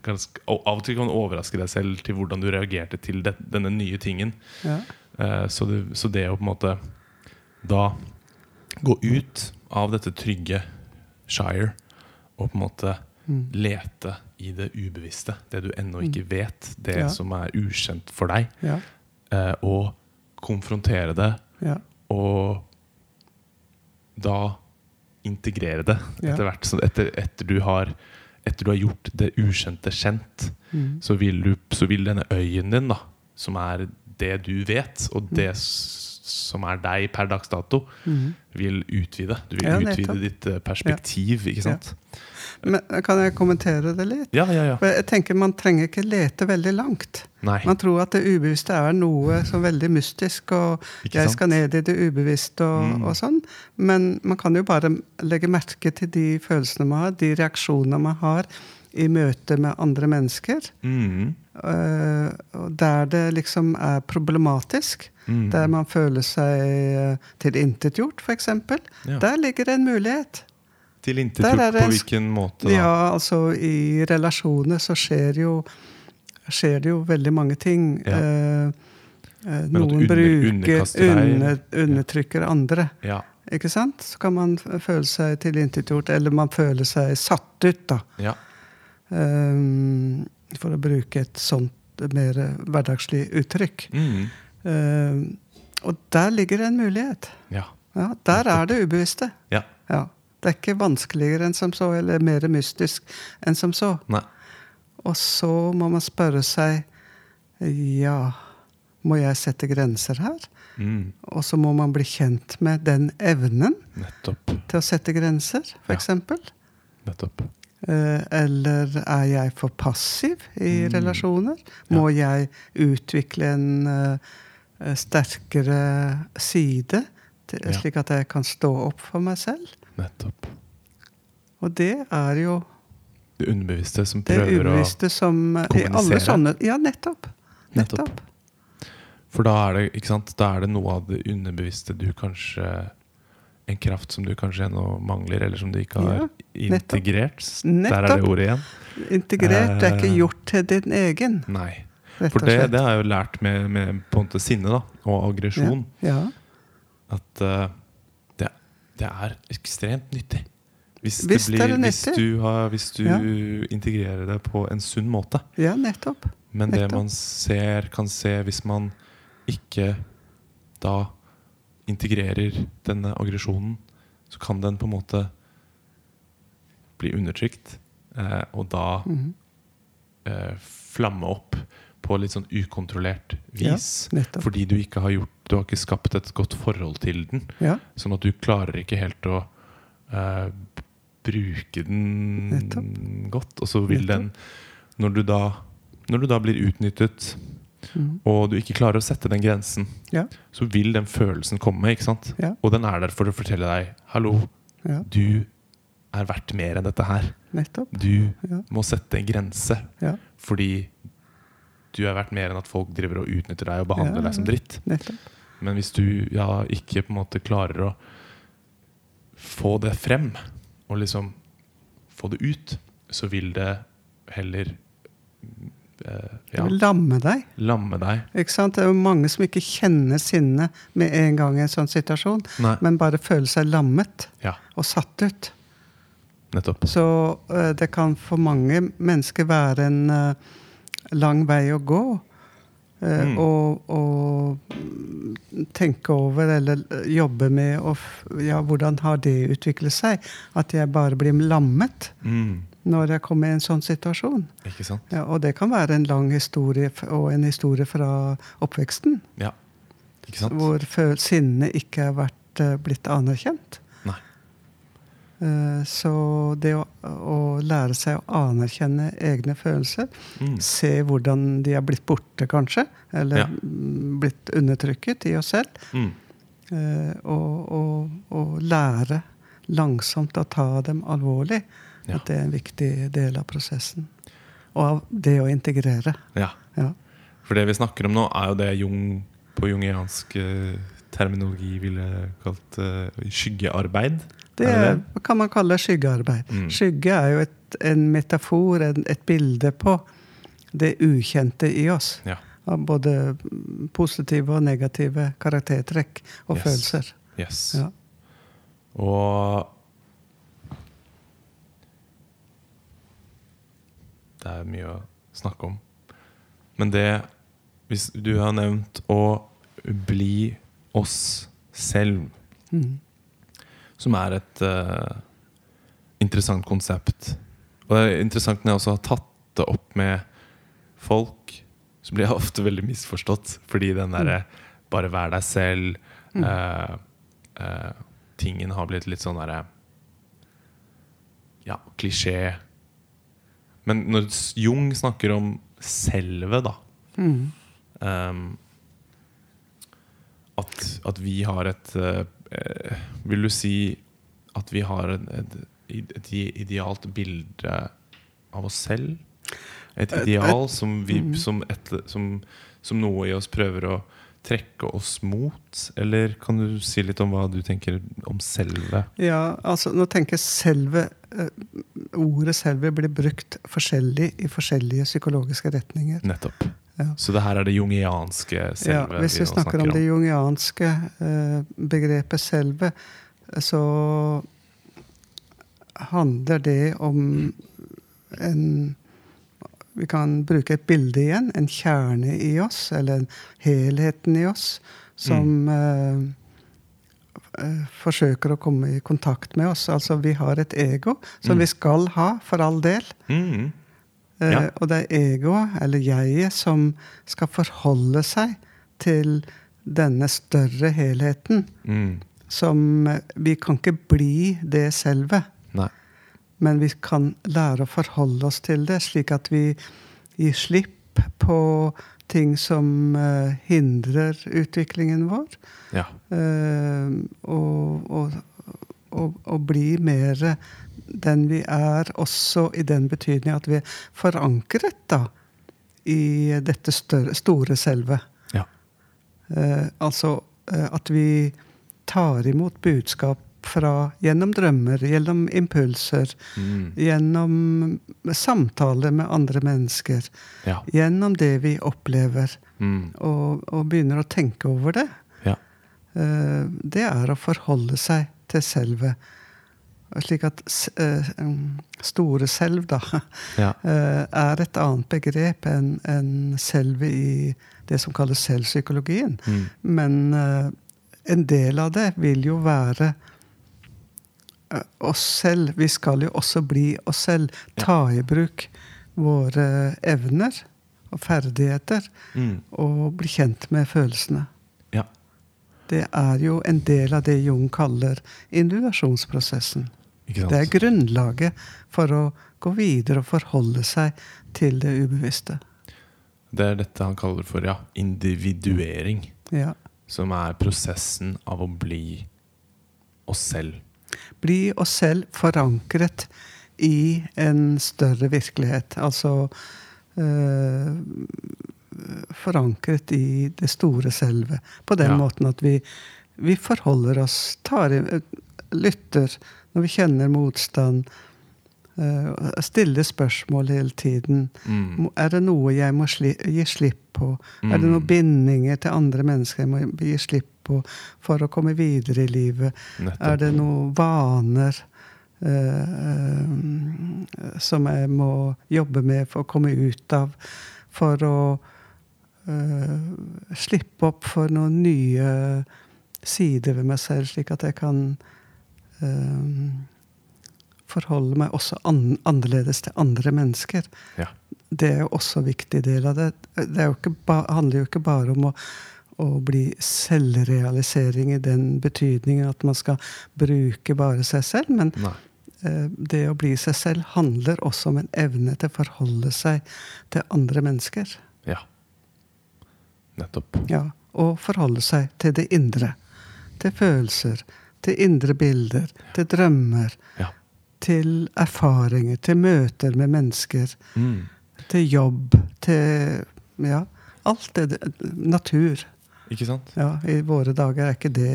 ganske, Av og til kan du overraske deg selv til hvordan du reagerte til det, denne nye tingen. Ja. Eh, så, det, så det å på en måte da gå ut av dette trygge Shire og på en måte Mm. lete i det ubevisste, det du ennå ikke vet, det Ja. som er ukjent for deg, Ja. eh, og konfrontere det Ja. og da integrere det etter hvert. Etter, etter, du har, etter du har gjort det ukjente kjent, Mm. så vil, du, så vil denne øyen din, da, som er det du vet, og det s- som er deg per dags dato, Mm. vil utvide. Du vil Ja, utvide ditt eh, perspektiv, ikke sant? Men kan jeg kommentere det litt? Ja, ja, ja. For jeg tenker Man trenger ikke lete veldig langt. Nei, Man tror at det ubevisste er noe så veldig mystisk, og ikke jeg sant? skal ned i det ubevisste og, Mm. og sånn. Men man kan jo bare legge merke til de følelsene man har, de reaksjonene man har i møte med andre mennesker. Mm. Øh, der det liksom er problematisk. Mm. Der man føler seg uh, tilintetgjort, f.eks. Ja. Der ligger det en mulighet. Tilintetgjort på hvilken måte, da? Ja, altså i relasjoner så skjer jo skjer det jo veldig mange ting. Ja. Eh, eh, noen under- bruker under, undertrykker andre. Ja. Ikke sant? Så kan man føle seg tilintetgjort, eller man føler seg satt ut, da. ja. Eh, for å bruke et sånt mer hverdagslig uttrykk. Mm. Uh, og der ligger det en mulighet. ja. Ja, der er det ubevisste. Ja. Ja. Det er ikke vanskeligere enn som så, eller mer mystisk enn som så. Nei. Og så må man spørre seg Ja, må jeg sette grenser her? Mm. Og så må man bli kjent med den evnen Nettopp. til å sette grenser, f.eks. Nettopp. Eh, eller er jeg for passiv i Mm. relasjoner? Må jeg utvikle en eh, sterkere side, til, Ja. slik at jeg kan stå opp for meg selv? Nettopp. Og det er jo Det underbevisste som det prøver å som alle kommunisere. sånne Ja, nettopp. Nettopp. Nettopp. For da er det da er det noe av det underbevisste du kanskje En kraft som du kanskje ennå mangler, eller som du ikke har Ja, nettopp. integrert. Der er det ordet igjen. Integrert er ikke Eh, gjort til din egen, Nei. For det, det har jeg jo lært med, med på en måte sinne da, og aggresjon. Ja. At uh, det, det er ekstremt nyttig. Hvis, hvis, det blir, det hvis nyttig. du, har, hvis du Ja. integrerer det på en sunn måte. ja, nettopp. Men det Nettopp. man ser, kan se hvis man ikke da integrerer denne aggresjonen, så kan den på en måte bli undertrykt. Eh, og da Mhm. eh, flamme opp på litt sånn ukontrollert vis. Ja, Fordi du ikke har gjort Du har ikke skapt et godt forhold til den. Ja. Sånn at du klarer ikke helt å eh, bruke den Nettopp. godt. Og så vil den når du, da, når du da blir utnyttet, Mm. og du ikke klarer å sette den grensen, Ja. så vil den følelsen komme. ikke sant? Ja. Og den er der for å fortelle deg Hallo, Ja, du er verdt mer enn dette her. nettopp. Du må sette en grense. Ja, Fordi du er verdt mer enn at folk driver og utnytter deg og behandler deg som dritt. nettopp. Men hvis du ja, ikke på en måte klarer å få det frem, og liksom få det ut, så vil det heller ja, lamme deg. lamme deg. Ikke sant? Det er jo mange som ikke kjenner sinne med en gang i en sånn situasjon, Nei. men bare føler seg lammet Ja, og satt ut. nettopp. Så eh, det kan for mange mennesker være en eh, lang vei å gå. eh, Mm. Og, og tenke over eller eh, jobbe med og, Ja, hvordan har det utviklet seg? At jeg bare blir lammet Mm. Når jeg kommer i en sånn situasjon. Ikke sant? Ja, og det kan være en lang historie og en historie fra oppveksten. Ja. Ikke sant? Hvor sinnet ikke har vært, eh, blitt anerkjent. Nei. Eh, Så det å, å lære seg å anerkjenne egne følelser, Mm. se hvordan de er blitt borte, kanskje, eller Ja. mm, blitt undertrykket i oss selv, Mm. eh, og, og, og lære langsomt å ta dem alvorlig, Ja. at det er en viktig del av prosessen. Og av det å integrere. ja. Ja. For det vi snakker om nå, er jo det Jung på jungiansk eh, terminologi ville kalt uh, skyggearbeid. Det Er det kan man kalle skyggearbeid. Mm. Skygge er jo et, en metafor, en, et bilde på det ukjente i oss. Ja. Av både positive og negative karaktertrekk og Yes. følelser. Yes. Ja. Og Det er mye å snakke om. Men det Hvis du har nevnt å bli oss selv, Mm. som er et uh, interessant konsept Og det er interessant når jeg også har tatt det opp med folk, så blir jeg ofte veldig misforstått. Fordi den derre bare vær deg selv uh, uh, Tingen har blitt litt sånn derre Ja, klisjé. Men når Jung snakker om selve, da Mm. um, at, at vi har et eh, eh, Vil du si at vi har et, et idealt bilde av oss selv? Et Et- ideal som, vi, Mm. som, et, som, som noe i oss prøver å trekke oss mot? Eller kan du si litt om hva du tenker om selve? Ja, altså nå tenker jeg selve eh, Ordet selve blir brukt forskjellig i forskjellige psykologiske retninger. Nettopp. Ja. Så det her er det jungianske selve? Ja, hvis vi vi snakker om det jungianske eh, begrepet selve, så handler det om en Vi kan bruke et bilde igjen. En kjerne i oss, eller en helheten i oss, som mm. eh, forsøker å komme i kontakt med oss. Altså, vi har et ego som Mm. vi skal ha, for all del. Mm. Eh, Og det er egoet, eller jeget, som skal forholde seg til denne større helheten. Mm. Som eh, Vi kan ikke bli det selve. Men vi kan lære å forholde oss til det, slik at vi gir slipp på ting som uh, hindrer utviklingen vår. Ja. Uh, og, og, og, og bli mer den vi er, også i den betydning at vi er forankret da, i dette større, store selve. Ja. Uh, altså at vi tar imot budskap fra, gjennom drømmer, gjennom impulser, Mm. gjennom samtaler med andre mennesker, Ja. gjennom det vi opplever, Mm. og, og begynner å tenke over det. Ja. Uh, det er å forholde seg til selve. Slik at um, store selv, da, Ja. uh, er et annet begrep enn en selve i det som kalles selvpsykologien. Mm. Men en del av det vil jo være oss selv. Vi skal jo også bli oss selv. Ta i bruk våre evner og ferdigheter. Mm. Og bli kjent med følelsene. Ja. Det er jo en del av det Jung kaller individuasjonsprosessen. Det er grunnlaget for å gå videre og forholde seg til det ubevisste. Det er dette han kaller for ja, individuering. Ja. Som er prosessen av å bli oss selv. Bli oss selv forankret i en større virkelighet. Altså øh, forankret i det store selve. På den Ja. måten at vi, vi forholder oss, tar i, lytter når vi kjenner motstand. eh, stiller spørsmål hele tiden. Mm. Er det noe jeg må sli, gi slipp på? Er det noen Mm. bindinger til andre mennesker jeg må gi slipp på for å komme videre i livet? Nettopp. Er det noen vaner eh, eh, som jeg må jobbe med for å komme ut av? For å eh, slippe opp for noen nye sider ved meg selv, slik at jeg kan eh, forholde meg også an annerledes til andre mennesker. Ja. Det er jo også en viktig del av det. Det jo ba handler jo ikke bare om å, å bli selvrealisering i den betydningen at man skal bruke bare seg selv, men eh, det å bli seg selv handler også om en evne til å forholde seg til andre mennesker. Ja. Nettopp. Ja, og forholde seg til det indre. Til følelser, til indre bilder, til drømmer, Ja. til erfaringer, til møter med mennesker, Mm. til jobb, til ja, alt det Natur. Ikke sant? Ja, I våre dager er ikke det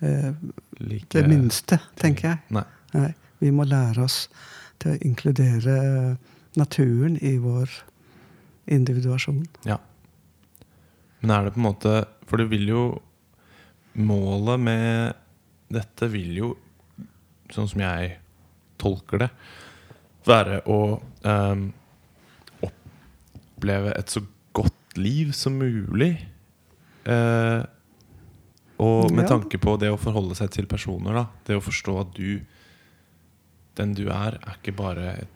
eh, Like det minste, tenker jeg. Nei. Nei, vi må lære oss til å inkludere naturen i vår individuasjon. Ja. Men er det på en måte For det vil jo Målet med dette vil jo, sånn som jeg tolker det, være å ehm, oppleve et så godt liv som mulig. Eh, og med Ja. tanke på det å forholde seg til personer, da. Det å forstå at du Den du er, er ikke bare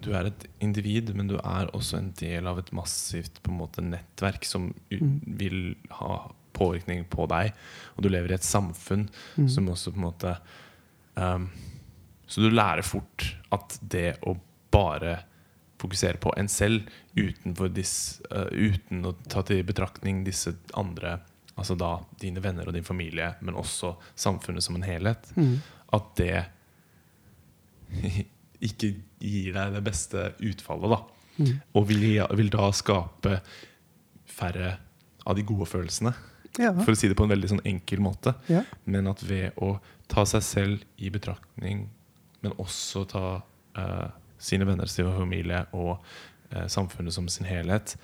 du er et individ, men du er også en del av et massivt på en måte, nettverk som Mm. vil ha påvirkning på deg. Og du lever i et samfunn Mm. som også på en måte um, Så du lærer fort at det å bare fokusere på en selv utenfor dis, uh, uten å ta til betraktning disse andre, altså da dine venner og din familie, men også samfunnet som en helhet, Mm. at det ikke gir deg det beste utfallet, da. Mm. Og vil, vil da skape færre av de gode følelsene. Ja. For å si det på en veldig sånn enkel måte. ja. Men at ved å ta seg selv i betraktning, men også ta eh, sine venner, sin familie og eh, samfunnet som sin helhet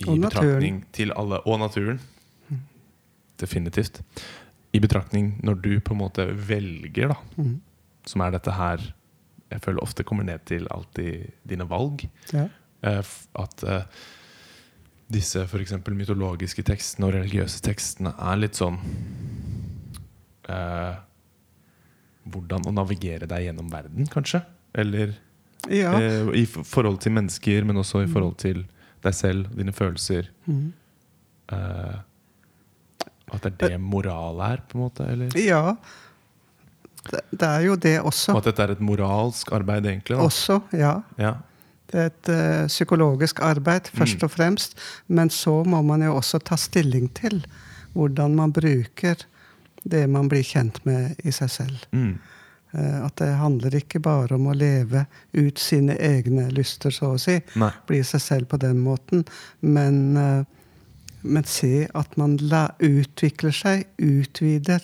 i Og betraktning til alle Og naturen. Definitivt. I betraktning når du på en måte velger, da, Mm. som er dette her Jeg føler ofte kommer ned til alltid dine valg. ja. Eh, at eh, disse for eksempel mytologiske tekstene og religiøse tekstene er litt sånn eh, Hvordan å navigere deg gjennom verden, kanskje? Eller ja. eh, i forhold til mennesker, men også i forhold til deg selv, dine følelser. Mm. Eh, at det er det moral er, på en måte? Eller? ja. Det, det er jo det også. Og at dette er et moralsk arbeid, egentlig? Da. Også, ja. Ja. Det er et eh, psykologisk arbeid, først Mm. og fremst. Men så må man jo også ta stilling til hvordan man bruker det man blir kjent med i seg selv. Mm. Eh, at det handler ikke bare om å leve ut sine egne lyster, så å si. Nei. Bli seg selv på den måten. Men, eh, men se at man la, utvikler seg, utvider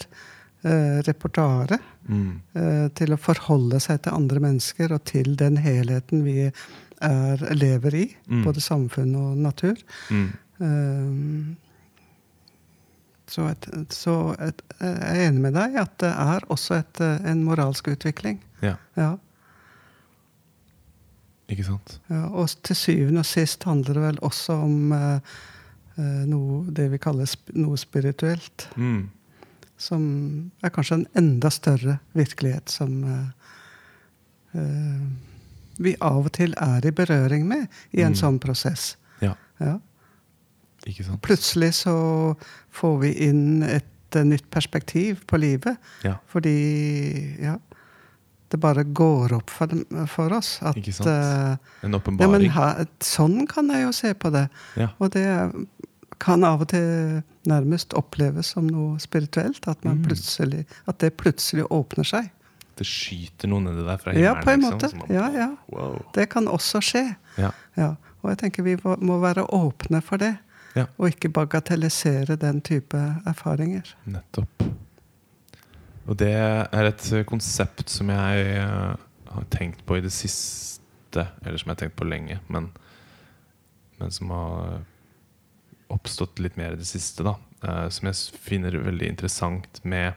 eh, repertoaret. Mm. eh, til å forholde seg til andre mennesker og til den helheten vi er, lever i. Mm. Både samfunn og natur. Mm. Eh, så et, så et, jeg er enig med deg at det er også eh, en moralsk utvikling. Ja, Ja, ikke sant? ja, og til syvende og sist handler det vel også om eh, eh, noe, det vi kaller sp noe spirituelt. Mm. Som er kanskje en enda større virkelighet som eh, eh, vi av og til er i berøring med i en Mm. sånn prosess. Ja, Ja. Plutselig så får vi inn et eh, nytt perspektiv på livet. Ja. Fordi ja, det bare går opp for, for oss. At Ikke sant? En En ja, men åpenbaring. her, sånn kan jeg jo se på det. Ja. Og det kan av og til nærmest oppleves som noe spirituelt. At, man Mm. at det plutselig åpner seg. Det skyter noe nedi der fra himmelen? Ja, på en liksom, måte. man- Ja, ja. Wow. Det kan også skje. Ja. Ja. Og jeg tenker vi må være åpne for det. Ja. Og ikke bagatellisere den type erfaringer. Nettopp. Og det er et konsept som jeg eh, har tenkt på i det siste, eller som jeg har tenkt på lenge, men, men som har oppstått litt mer i det siste, da. eh, som jeg finner veldig interessant med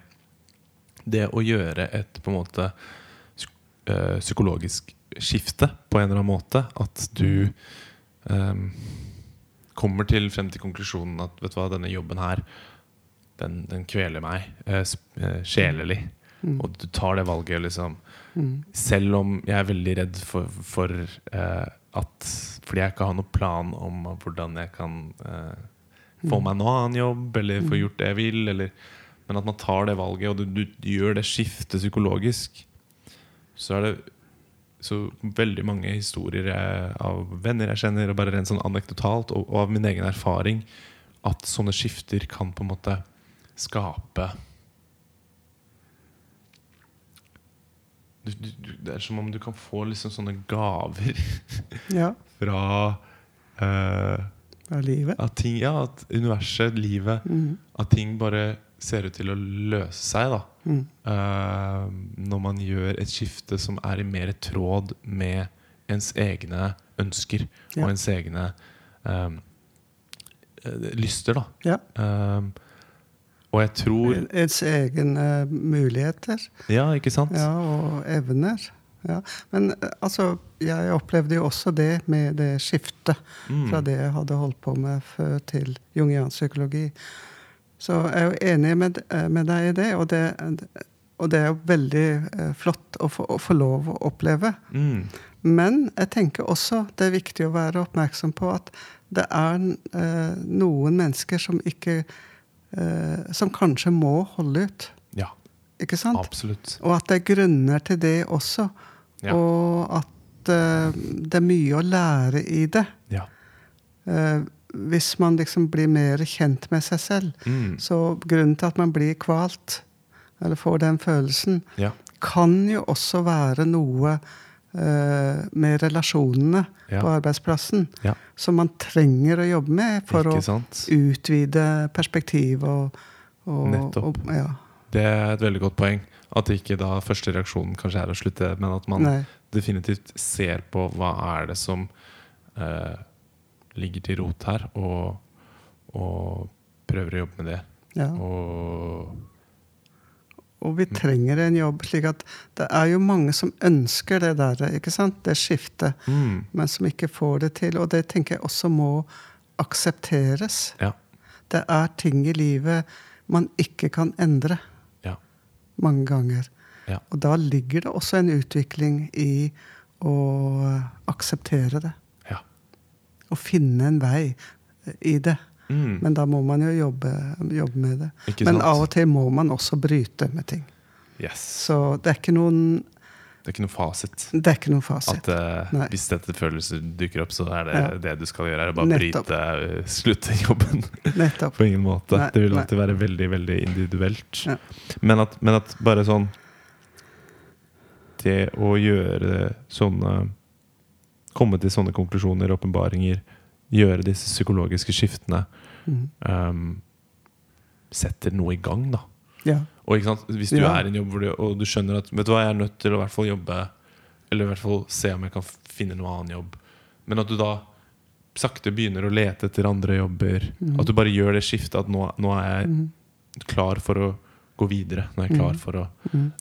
det å gjøre et på en måte eh, psykologisk skifte på en eller annen måte. At du eh, kommer til frem til konklusjonen at vet du hva, denne jobben her den, den kveler meg eh, eh, sjelelig. Mm. Og du tar det valget, liksom. Mm. Selv om jeg er veldig redd for, for eh, at Fordi jeg ikke har noen plan om hvordan jeg kan eh, få Mm. meg en annen jobb, eller få gjort det jeg vil. Eller, men at man tar det valget, og du, du gjør det skiftet psykologisk. Så er det så veldig mange historier jeg, av venner jeg kjenner, og bare rent sånn anekdotalt, og, og av min egen erfaring, at sånne skifter kan på en måte skape du, du, du, Det er som om du kan få liksom sånne gaver Ja. fra uh, Av livet. At ting, ja, at universet, livet Mm. At ting bare ser ut til å løse seg da Mm. Uh, Når man gjør et skifte som er i mer tråd med ens egne ønsker Ja. Og ens egne eh, lyster da Ja. Eh, Og jeg tror Ens egne muligheter Ja, ikke sant? ja, og evner. Ja. Men altså, jeg opplevde jo også det med det skiftet Mm. fra det jeg hadde holdt på med før, til jungiansk psykologi. Så jeg er jo enig med, eh, med deg i det, og det, og det er jo veldig eh, flott å få, å få lov å oppleve. Mm. Men jeg tenker også det er viktig å være oppmerksom på at det er eh, noen mennesker som ikke eh, Som kanskje må holde ut. Ja, Ikke sant? absolutt Og at det er grunner til det også. Ja. Og at eh, det er mye å lære i det. Ja, Eh, hvis man liksom blir mer kjent med seg selv. mm. Så grunnen til at man blir kvalt, eller får den følelsen, ja. kan jo også være noe eh, med relasjonene Ja. på arbeidsplassen Ja. som man trenger å jobbe med for Ikke å sant? utvide perspektiv og, og, Nettopp. og ja. Det er et veldig godt poeng. At ikke da første reaksjonen kanskje er å slutte, men at man Nei. definitivt ser på hva er det som eh, ligger til rot her, og, og prøver å jobbe med det. Ja. Og Og vi trenger en jobb, slik at det er jo mange som ønsker det der, ikke sant? Det skiftet, mm, men som ikke får det til. Og det tenker jeg også må aksepteres. ja. Det er ting i livet man ikke kan endre Ja. mange ganger. Ja. Og da ligger det også en utvikling i å akseptere det. Å finne en vei i det. Mm, Men da må man jo jobbe, jobbe med det. ikke Men sant? av og til må man også bryte med ting. Yes. Så det er ikke noen, Det er ikke noen fasit. det er ikke noen fasit. At uh, hvis dette følelser dukker opp, så er det Ja. det du skal gjøre. Er å bare Nettopp. bryte, uh, slutte jobben. Nettopp. På ingen måte. Nei, det vil nei. alltid være veldig veldig individuelt. Ja. Men, at, men at bare sånn Det å gjøre sånne Komme til sånne konklusjoner, åpenbaringer, gjøre disse psykologiske skiftene, mm. um, setter noe i gang, da. Ja. Og? Hvis du Ja. er i en jobb du, og du skjønner at Vet du hva, jeg er nødt til å i hvert fall jobbe Eller i hvert fall se om jeg kan finne noe annen jobb. Men at du da sakte begynner å lete etter andre jobber. Mm. At du bare gjør det skiftet at nå, nå er jeg mm. klar for å gå videre. Nå er jeg klar Mhm. for å Mhm.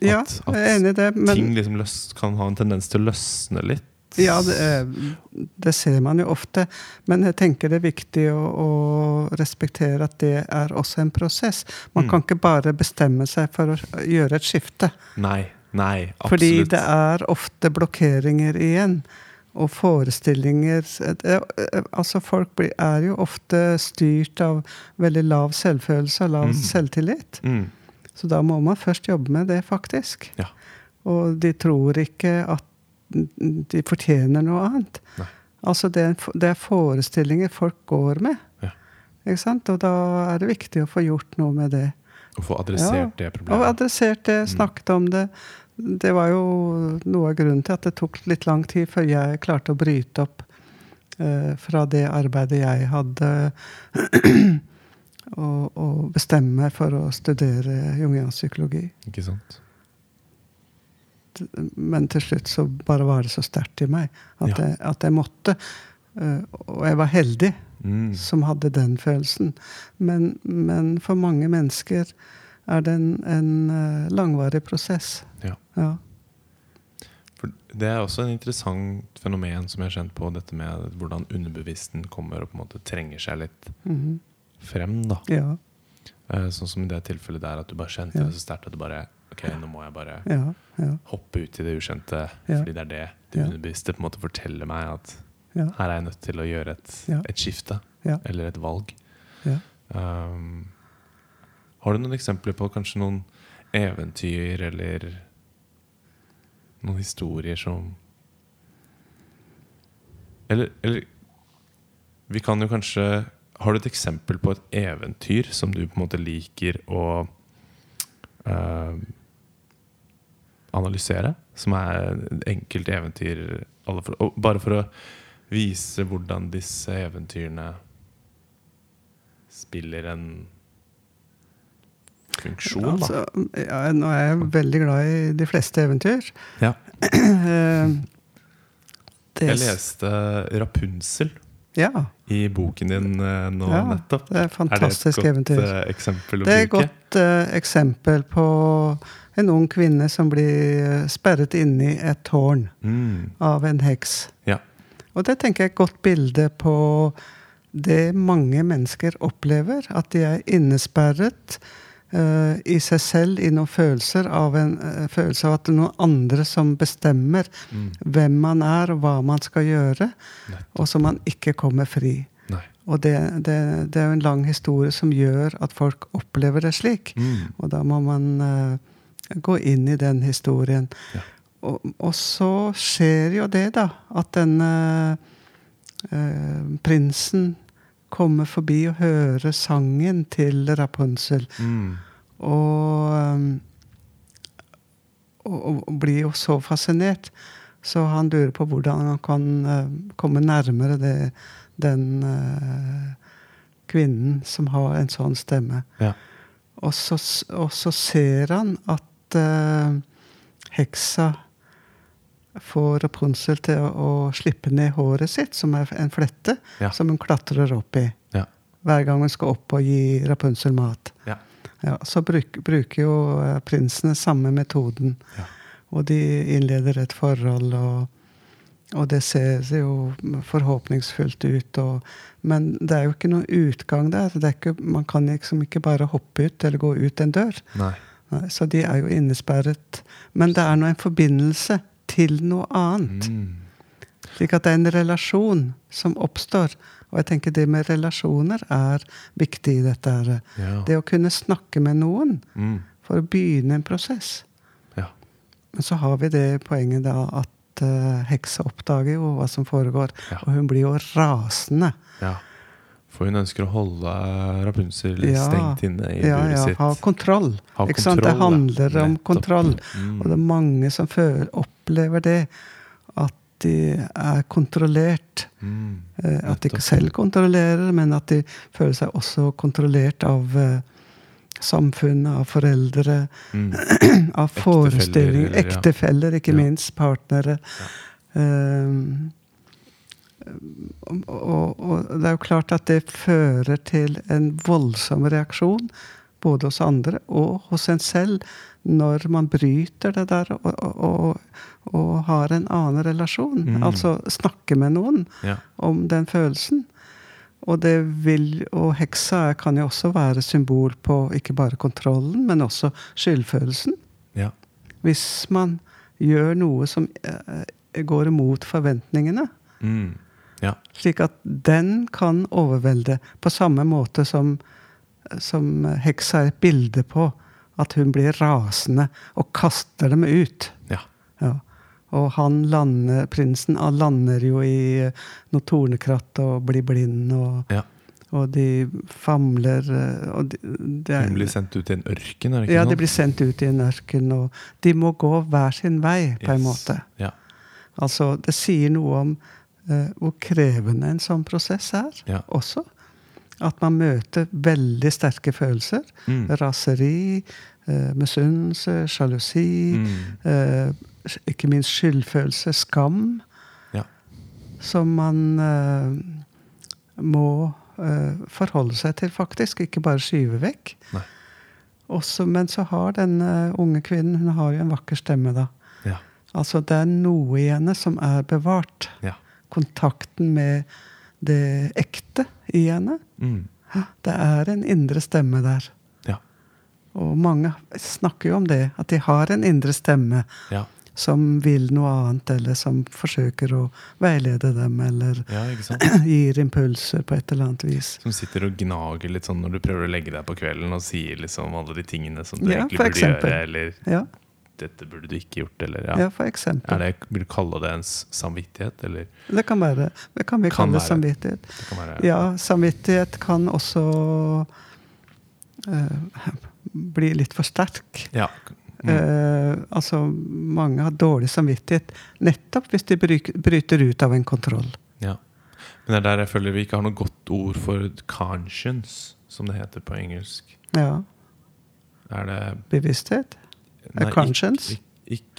At, ja, at, ting liksom løs, kan ha en tendens til å løsne litt. Ja, det, er- det ser man jo ofte. Men jeg tenker det er viktig å, å respektere at det er også en prosess. Man Mm. kan ikke bare bestemme seg for å gjøre et skifte. Nei, nei, absolutt. Fordi det er ofte blokkeringer igjen. Og forestillinger er- Altså, folk er jo ofte styrt av veldig lav selvfølelse og lav Mm. selvtillit. mm, Så da må man først jobbe med det, faktisk. Ja. Og de tror ikke at de fortjener noe annet. Nei. Altså det det er forestillinger folk går med. Ja. Ikke sant? Og da er det viktig å få gjort noe med det. Å få adressert det Og problemet. adressert det, snakket om det. Det var jo noe av grunnen til at det tok litt lang tid før jeg klarte å bryte opp eh, fra det arbeidet jeg hadde, og, og bestemme meg for å studere jungiansk psykologi. Ikke sant? Men til slutt så bare var det så sterkt i meg at, Ja. jeg, at jeg måtte. Eh, og jeg var heldig Mm. som hadde den følelsen. Men, men for mange mennesker er det en, en eh, langvarig prosess. Ja. Ja. Det er også en interessant fenomen som jeg har kjent på, dette med hvordan underbevissten kommer og på en måte trenger seg litt Mhm. frem. da ja. Eh, Sånn som i det tilfellet der at du bare kjente det så sterkt at du bare Ok, nå må jeg bare Ja. Ja. hoppe ut i det ukjente, fordi det er det det underbevisste på en måte forteller meg at Ja. her er jeg nødt til å gjøre et, et skifte. Eller et valg. Ja. Um, har du noen eksempler på kanskje noen eventyr eller noen historier som Eller, eller Vi kan jo kanskje Har du et eksempel på et eventyr som du på en måte liker å um, analysere? Som er enkelte enkelt eventyr for, Bare for å vise hvordan disse eventyrene spiller en funksjon, da. Altså, ja, nå er jeg veldig glad i de fleste eventyr. Ja. Eh, det- Jeg leste Rapunsel Ja, i boken din eh, nå Ja, nettopp. det er fantastisk er det et godt eventyr. eksempel å Det er et godt uh, eksempel på en ung kvinne som blir eh, sperret inne i et tårn Mm. av en heks. Ja. Og det tenker jeg er et godt bilde på det mange mennesker opplever. At de er innesperret uh, i seg selv i noen følelser av en uh, følelse av at det er noen andre som bestemmer Mm. hvem man er og hva man skal gjøre, Nettopp. og så man ikke kommer fri. Og det, det, det er jo en lang historie som gjør at folk opplever det slik. Mm. Og da må man eh, gå inn i den historien. Ja. Og, og så skjer jo det, da, at denne eh, prinsen kommer forbi og hører sangen til Rapunzel. Mm. Og, um, og, og blir jo så fascinert. Så han lurer på hvordan han kan uh, komme nærmere det, den uh, kvinnen som har en sånn stemme. Ja. Og så, og så ser han at eh, heksa får Rapunzel til å, slippe ned håret sitt, som er en flette, Ja. som hun klatrer opp i. Ja. Hver gang hun skal opp og gi Rapunzel mat. Ja. Ja, så bruk, bruker jo eh, prinsene samme metoden. Ja. Og de innleder et forhold, og, og det ser jo forhåpningsfullt ut. Og, men det er jo ikke noen utgang der. Det er ikke, man kan liksom ikke bare hoppe ut eller gå ut en dør. Nei. Så de er jo innesperret. Men det er nå en forbindelse til noe annet. Mm. Slik at det er en relasjon som oppstår. Og jeg tenker det med relasjoner er viktig i dette. Ja. Det å kunne snakke med noen Mm. for å begynne en prosess. ja. Men så har vi det poenget da at uh, heksa oppdager jo hva som foregår. Ja. Og hun blir jo rasende. ja. For hun ønsker å holde Rapunzel Ja. stengt inne i Ja, buret ja, sitt. ha kontroll. Ha ikke sant? Det handler om Nettopp. kontroll. Mm. Og det er mange som føler, opplever det. At de er kontrollert. Mm. Eh, At de ikke selv kontrollerer, men at de føler seg også kontrollert av eh, samfunnet, av foreldre, Mm. av forestillinger, ektefeller, ja. ektefeller, ikke Ja. minst, partnere. Um, og, og, og det er jo klart at det fører til en voldsom reaksjon, både hos andre og hos en selv, når man bryter det der og, og, har en annen relasjon. Mm. Altså snakke med noen Ja. om den følelsen. Og, det vil, og heksa kan jo også være symbol på ikke bare kontrollen, men også skyldfølelsen. Ja. Hvis man gjør noe som eh, går imot forventningene. Mm. Ja. Slik at den kan overvelde på samme måte som, som heksa er et bilde på at hun blir rasende og kaster dem ut. Ja. Ja. Og han lander, prinsen han lander jo i eh, noe tornekratt og blir blind, og, ja. og de famler eh, og de, de er- Hun blir sendt ut i en ørken, er det ikke Ja, sånn? de blir sendt ut i en ørken, og de må gå hver sin vei, på en måte. Ja. Altså, det sier noe om hvor krevende en sånn prosess er, Ja. også. At man møter veldig sterke følelser. Mm. Raseri, eh, misunnelse, sjalusi. Mm. Eh, ikke minst skyldfølelse, skam. Ja. Som man eh, må eh, forholde seg til, faktisk. Ikke bare skyve vekk. Også, men så har denne unge kvinnen hun har jo en vakker stemme, da. Ja. Altså, det er noe i henne som er bevart. Ja. Kontakten med det ekte i henne. Mm. Det er en indre stemme der. Ja. Og mange snakker jo om det, at de har en indre stemme Ja. som vil noe annet, eller som forsøker å veilede dem, eller ja, gir impulser på et eller annet vis. Som sitter og gnager litt sånn når du prøver å legge deg på kvelden og sier liksom alle de tingene som du egentlig burde gjøre, eller Ja, dette burde du ikke gjort, eller ja. ja for eksempel. Det, Vil du kalle det ens samvittighet, eller Det kan være Det kan vi Kan kalle være. samvittighet. det kan være Ja, samvittighet kan også uh, bli litt for sterk. Ja. Mm. Uh, altså, mange har dårlig samvittighet nettopp hvis de bryter ut av en kontroll. ja. Men det er der jeg føler vi ikke har noe godt ord for conscience, som det heter på engelsk. Ja. Er det Bevissthet? Nei, conscience? Ikke,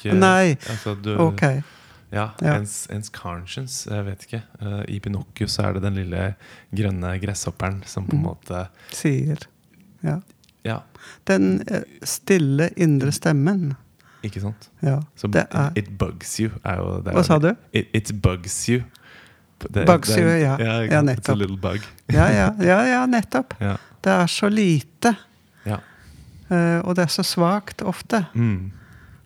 ikke, Nei. Altså, du, Ok. Ja, Ja. Ens, ens conscience. Jeg vet ikke. Uh, I Pinocchio så er det den lille grønne gresshopperen som på en Mm. måte Sier. Ja. Ja, Den eh, stille indre stemmen. ikke sant? Ja. Så Det er It bugs you. Er jo, det Hva sa du? It, it bugs you. Det- Bugs det you, ja. ja, Ja, nettopp. Ja, ja, ja, ja nettopp. Det er så lite. Eh, og det er så svakt ofte, Mm.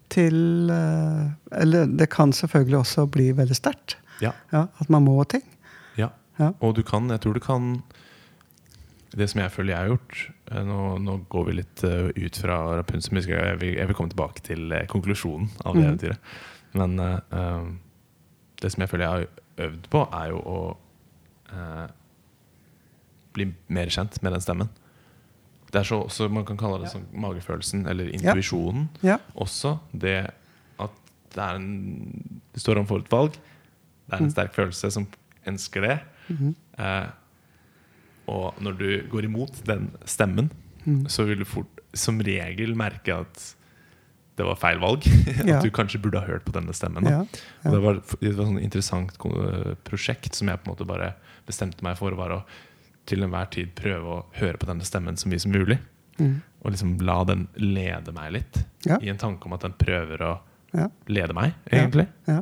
til uh, Eller det kan selvfølgelig også bli veldig sterkt. ja. Ja, at man må ting. Ja. Ja. Og du kan, jeg tror du kan Det som jeg føler jeg har gjort eh, Nå, nå går vi litt ut fra Rapunzel. Jeg, jeg, vil, jeg vil komme tilbake til konklusjonen av det eventyret. Men uh, det som jeg føler jeg har øvd på, er jo å bli mer kjent med den stemmen. Det er så også, Man kan kalle det sånn magefølelsen eller intuisjonen. Ja. Også det at det er en Du står overfor et valg. Det er en Mm. sterk følelse som ønsker det. Mhm. Eh, og når du går imot den stemmen, Mm. så vil du fort som regel merke at det var feil valg. Ja. at du kanskje burde ha hørt på denne stemmen. Ja. Og det var, det var et sånn interessant prosjekt som jeg på en måte bare bestemte meg for. Var å til enhver tid prøve å høre på denne stemmen så mye som mulig. Mm. Og liksom la den lede meg litt. Ja. I en tanke om at den prøver å Ja. lede meg, egentlig. Ja.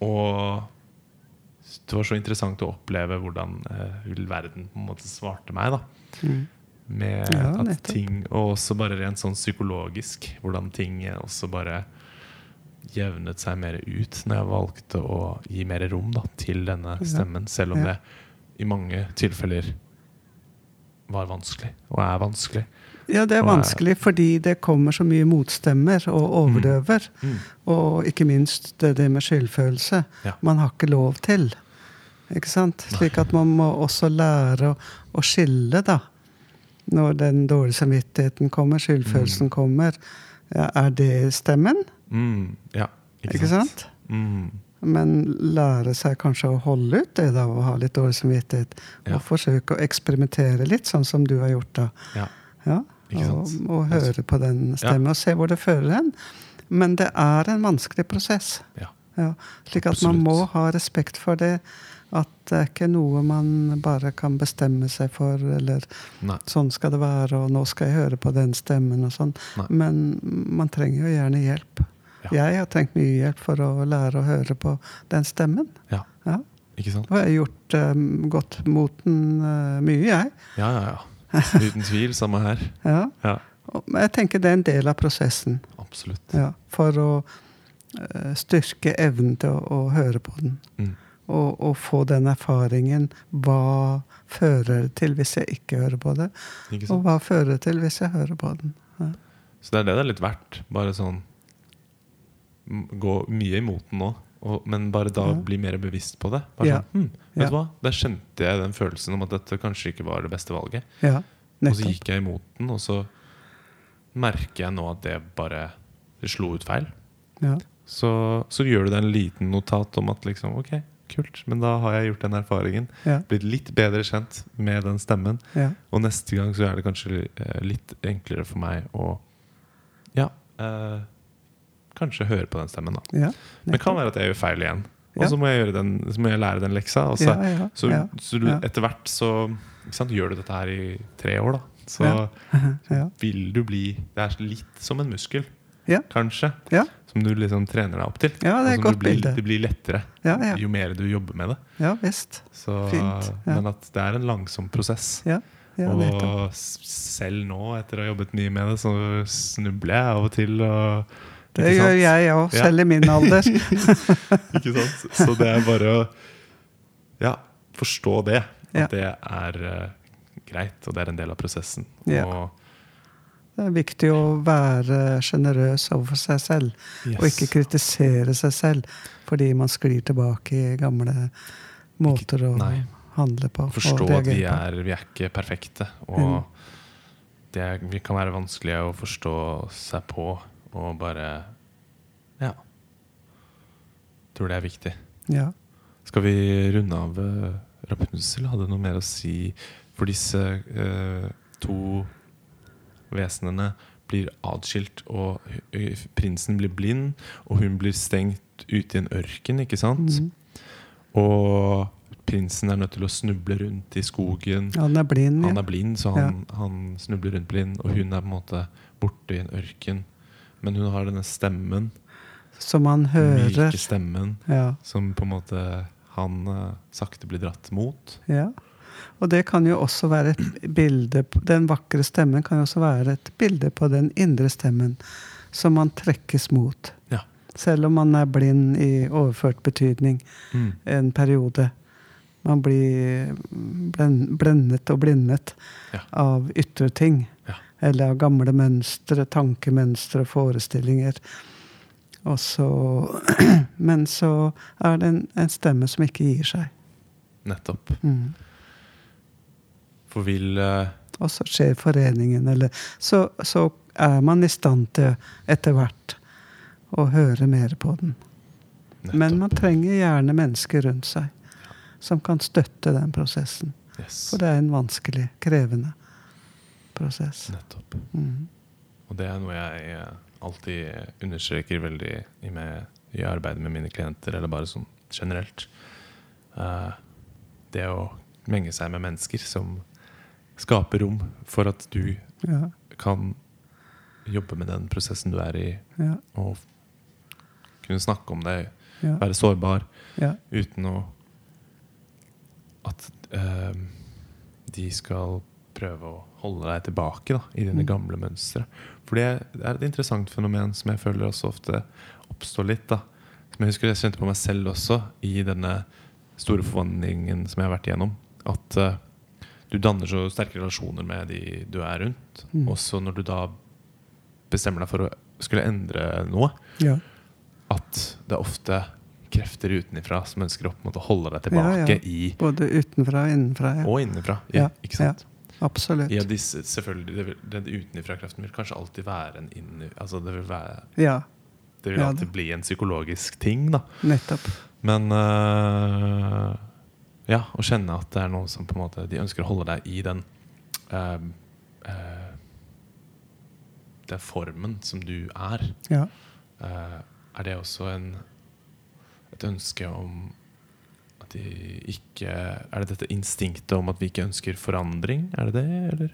Og det var så interessant å oppleve hvordan uh, verden på en måte svarte meg. da Mm. Med at ting Og også bare rent sånn psykologisk. Hvordan ting også bare jevnet seg mer ut når jeg valgte å gi mer rom da til denne stemmen. Selv om det i mange tilfeller var vanskelig, og er vanskelig. ja, det er vanskelig fordi det kommer så mye motstemmer og overdøver. Mm. Og ikke minst det, det med skyldfølelse. Ja. Man har ikke lov til. Ikke sant? Slik at man må også lære å, å skille, da. Når den dårlige samvittigheten kommer, skyldfølelsen Mm. kommer. Ja, er det stemmen? Mm. Ja, ikke, Ikke sant? Men lære seg kanskje å holde ut det, da, og ha litt dårlig samvittighet. Ja. Og forsøke å eksperimentere litt, sånn som du har gjort, da. Ja. Ja, og, og høre på den stemmen og se hvor det fører hen. Men det er en vanskelig prosess. Ja. Ja, slik at man må ha respekt for det. At det er ikke noe man bare kan bestemme seg for, eller Nei. sånn skal det være, og nå skal jeg høre på den stemmen og sånn. Men man trenger jo gjerne hjelp. Ja. Jeg har trengt mye hjelp for å lære å høre på den stemmen. Ja. Ja. Ikke sant? Og jeg har gjort um, godt mot den uh, mye, jeg. Ja, ja, ja. Uten tvil. Samme her. Ja. Ja, Men jeg tenker det er en del av prosessen. absolutt. Ja, for å uh, styrke evnen til å, å høre på den. Mm. Og, og få den erfaringen. Hva fører det til hvis jeg ikke hører på det? Ikke Og hva fører det til hvis jeg hører på den? Ja. Så det er det det er litt verdt. Bare sånn Gå mye imot den nå, og, men bare da Ja. bli mer bevisst på det. Bare Ja. sånn, hm, vet Ja. du hva? Da kjente jeg den følelsen om at dette kanskje ikke var det beste valget. Ja, Og så gikk jeg imot den, og så merker jeg nå at det bare slo ut feil. Ja. Så, så gjør du deg en liten notat om at liksom, ok, kult, men da har jeg gjort den erfaringen. Ja. Blitt litt bedre kjent med den stemmen. Ja. Og neste gang så er det kanskje eh, litt enklere for meg å ja, eh, kanskje høre på den stemmen. da ja. Men det kan være at jeg gjør feil igjen. Og så må må jeg lære den leksa. Så, så, så etter hvert så sant, gjør du dette her i tre år, da. Så vil du bli Det er litt som en muskel, Ja. kanskje. Ja. Som du liksom trener deg opp til. Ja, det er et godt blir, bilde. Det blir lettere Ja, ja. jo mer du jobber med det. ja visst. Så, Fint. Men at det er en langsom prosess. Ja, ja og selv nå, etter å ha jobbet mye med det, så snubler jeg av og til. Og, Det gjør jeg òg, Ja. selv i min alder. Ikke sant? Så det er bare å ja, forstå det. At Ja. det er uh, greit, og det er en del av prosessen. Ja. Og, Det er viktig å være sjenerøs overfor seg selv, og ikke kritisere seg selv fordi man sklir tilbake i gamle måter å nei. handle på. forstå at vi er, vi er ikke perfekte. Og Mm. det vi kan være vanskelig å forstå seg på og bare Ja. Tror det er viktig. Ja. Skal vi runde av uh, Rapunzel? Hadde noe mer å si for disse eh, to vesenene blir atskilt, og eh, prinsen blir blind, og hun blir stengt ute i en ørken, ikke sant? Mm. Og prinsen er nødt til å snuble rundt i skogen. Han er blind, Han ja. er blind, så han, han snubler rundt blind, og hun er på en måte borte i en ørken. Men hun har denne stemmen, Som han hører. myke stemmen, Ja. som på en måte han uh, sakte blir dratt mot. Ja. Og det kan jo også være et bilde på- Den vakre stemmen kan jo også være et bilde på den indre stemmen som man trekkes mot. Ja. Selv om man er blind i overført betydning Mm. en periode. Man blir blendet og blindet Ja. av ytre ting. Eller av gamle mønstre, tankemønstre, og forestillinger. Og så Men så er det en, en stemme som ikke gir seg. Nettopp. Mm. For vil uh... Og så skjer foreningen, eller så, så er man i stand til etter hvert å høre mer på den. nettopp. Men man trenger gjerne mennesker rundt seg som kan støtte den prosessen. yes. For det er en vanskelig, krevende prosess. Nettopp. Mm. Og det er noe jeg eh, alltid understreker veldig i, med, i arbeidet med mine klienter, eller bare sånn generelt. Uh, det å menge seg med mennesker som skaper rom for at du Ja, kan jobbe med den prosessen du er i, ja, og kunne snakke om det, ja, være sårbar, ja, uten å At uh, de skal prøve å holde deg tilbake da, i dine Mm. gamle mønstre. For det er et interessant fenomen som jeg føler også ofte oppstår litt. da Som jeg husker jeg kjente på meg selv også i denne store forvandlingen som jeg har vært igjennom. At uh, du danner så sterke relasjoner med de du er rundt. Mm. Også når du da bestemmer deg for å skulle endre noe. ja. At det er ofte krefter utenifra som ønsker å holde deg tilbake ja. i Både utenfra og innenfra. Ja. og innenfra. Ja, Ja, ikke sant? Absolutt. Ja, disse, selvfølgelig, Den utenfra-kraften vil kanskje alltid være en inni... Altså det vil, være, Ja, det vil Ja, alltid det- bli en psykologisk ting, da. nettopp. Men uh, Ja, å kjenne at det er noe som på en måte De ønsker å holde deg i den uh, uh, Den formen som du er. Ja. Er det også en, et ønske om de ikke Er det dette instinktet om at vi ikke ønsker forandring? Er det det, eller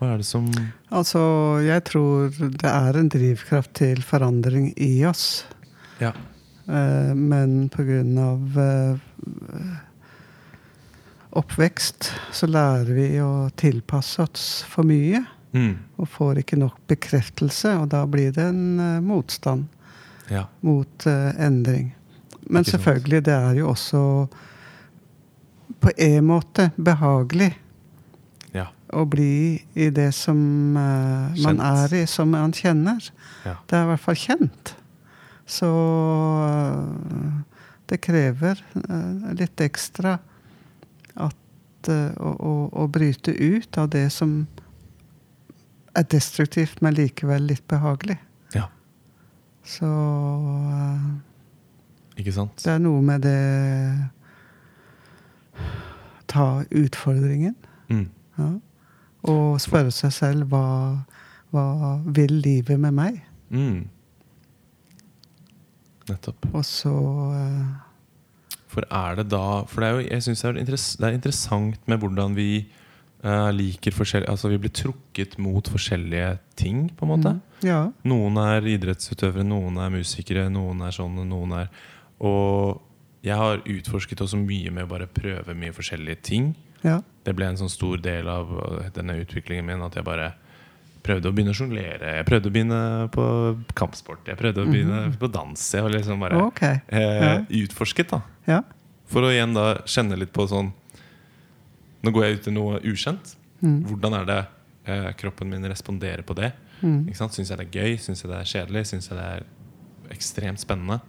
hva er det som Altså, jeg tror det er en drivkraft til forandring i oss. Ja. Eh, men på grunn av eh, oppvekst så lærer vi å tilpasse oss for mye. Mm. Og får ikke nok bekreftelse, og da blir det en eh, motstand Ja. mot eh, endring. Men selvfølgelig, det er jo også på en måte behagelig ja. å bli i det som uh, man er i, som man kjenner. Ja. Det er i hvert fall kjent. Så uh, det krever uh, litt ekstra at, å, å, å bryte ut av det som er destruktivt, men likevel litt behagelig. Ja. Så Ikke sant? det er noe med det Ta utfordringen. Mm. Ja. Og spørre seg selv hva, hva vil livet med meg? Mm. Nettopp. Og så uh... For er det da For det er jo, jeg synes det, er det er interessant med hvordan vi uh, liker forskjellige Altså vi blir trukket mot forskjellige ting, på en måte. mm, Ja. Noen er idrettsutøvere, noen er musikere, noen er sånn, noen er Og jeg har utforsket også mye med å bare prøve mye forskjellige ting. Ja. Det ble en sånn stor del av uh, denne utviklingen min at jeg bare prøvde å begynne å sjonglere. Jeg prøvde å begynne på kampsport. Jeg prøvde å begynne på dans. Jeg har liksom bare Ok. eh, Ja. utforsket, da. Ja. For å igjen da kjenne litt på sånn Nå går jeg ut i noe ukjent. Mm. Hvordan er det eh, kroppen min responderer på det? Mm. Syns jeg det er gøy? Syns jeg det er kjedelig? Syns jeg det er ekstremt spennende?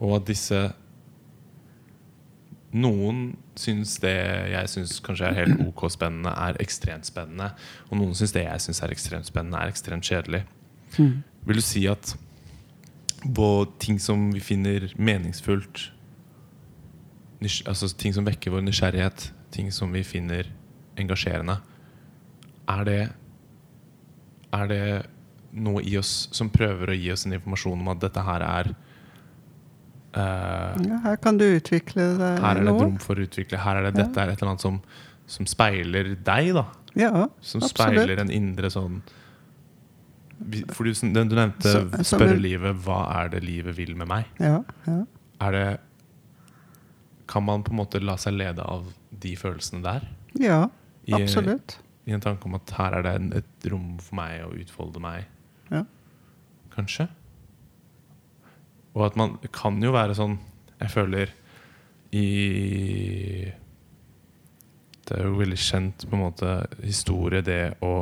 Og at disse Noen syns det jeg syns kanskje er helt ok spennende, er ekstremt spennende. Og noen syns det jeg syns er ekstremt spennende, er ekstremt kjedelig. Mm. Vil du si at på ting som vi finner meningsfullt Altså ting som vekker vår nysgjerrighet, ting som vi finner engasjerende, er det Er det noe i oss som prøver å gi oss en informasjon om at dette her er eh, ja. Her kan du utvikle deg Her er det et rom for å utvikle. Her er det, Ja. Dette er et eller annet som, som speiler deg, da. Ja, Som absolutt. speiler en indre sånn For du, du nevnte Så- spørre livet hva er det livet vil med meg. Ja, ja. Er det Kan man på en måte la seg lede av de følelsene der? ja I, absolutt. I en tanke om at her er det et rom for meg å utfolde meg, Ja. kanskje? Og at man kan jo være sånn Jeg føler i Det er jo veldig kjent på en måte historie, det å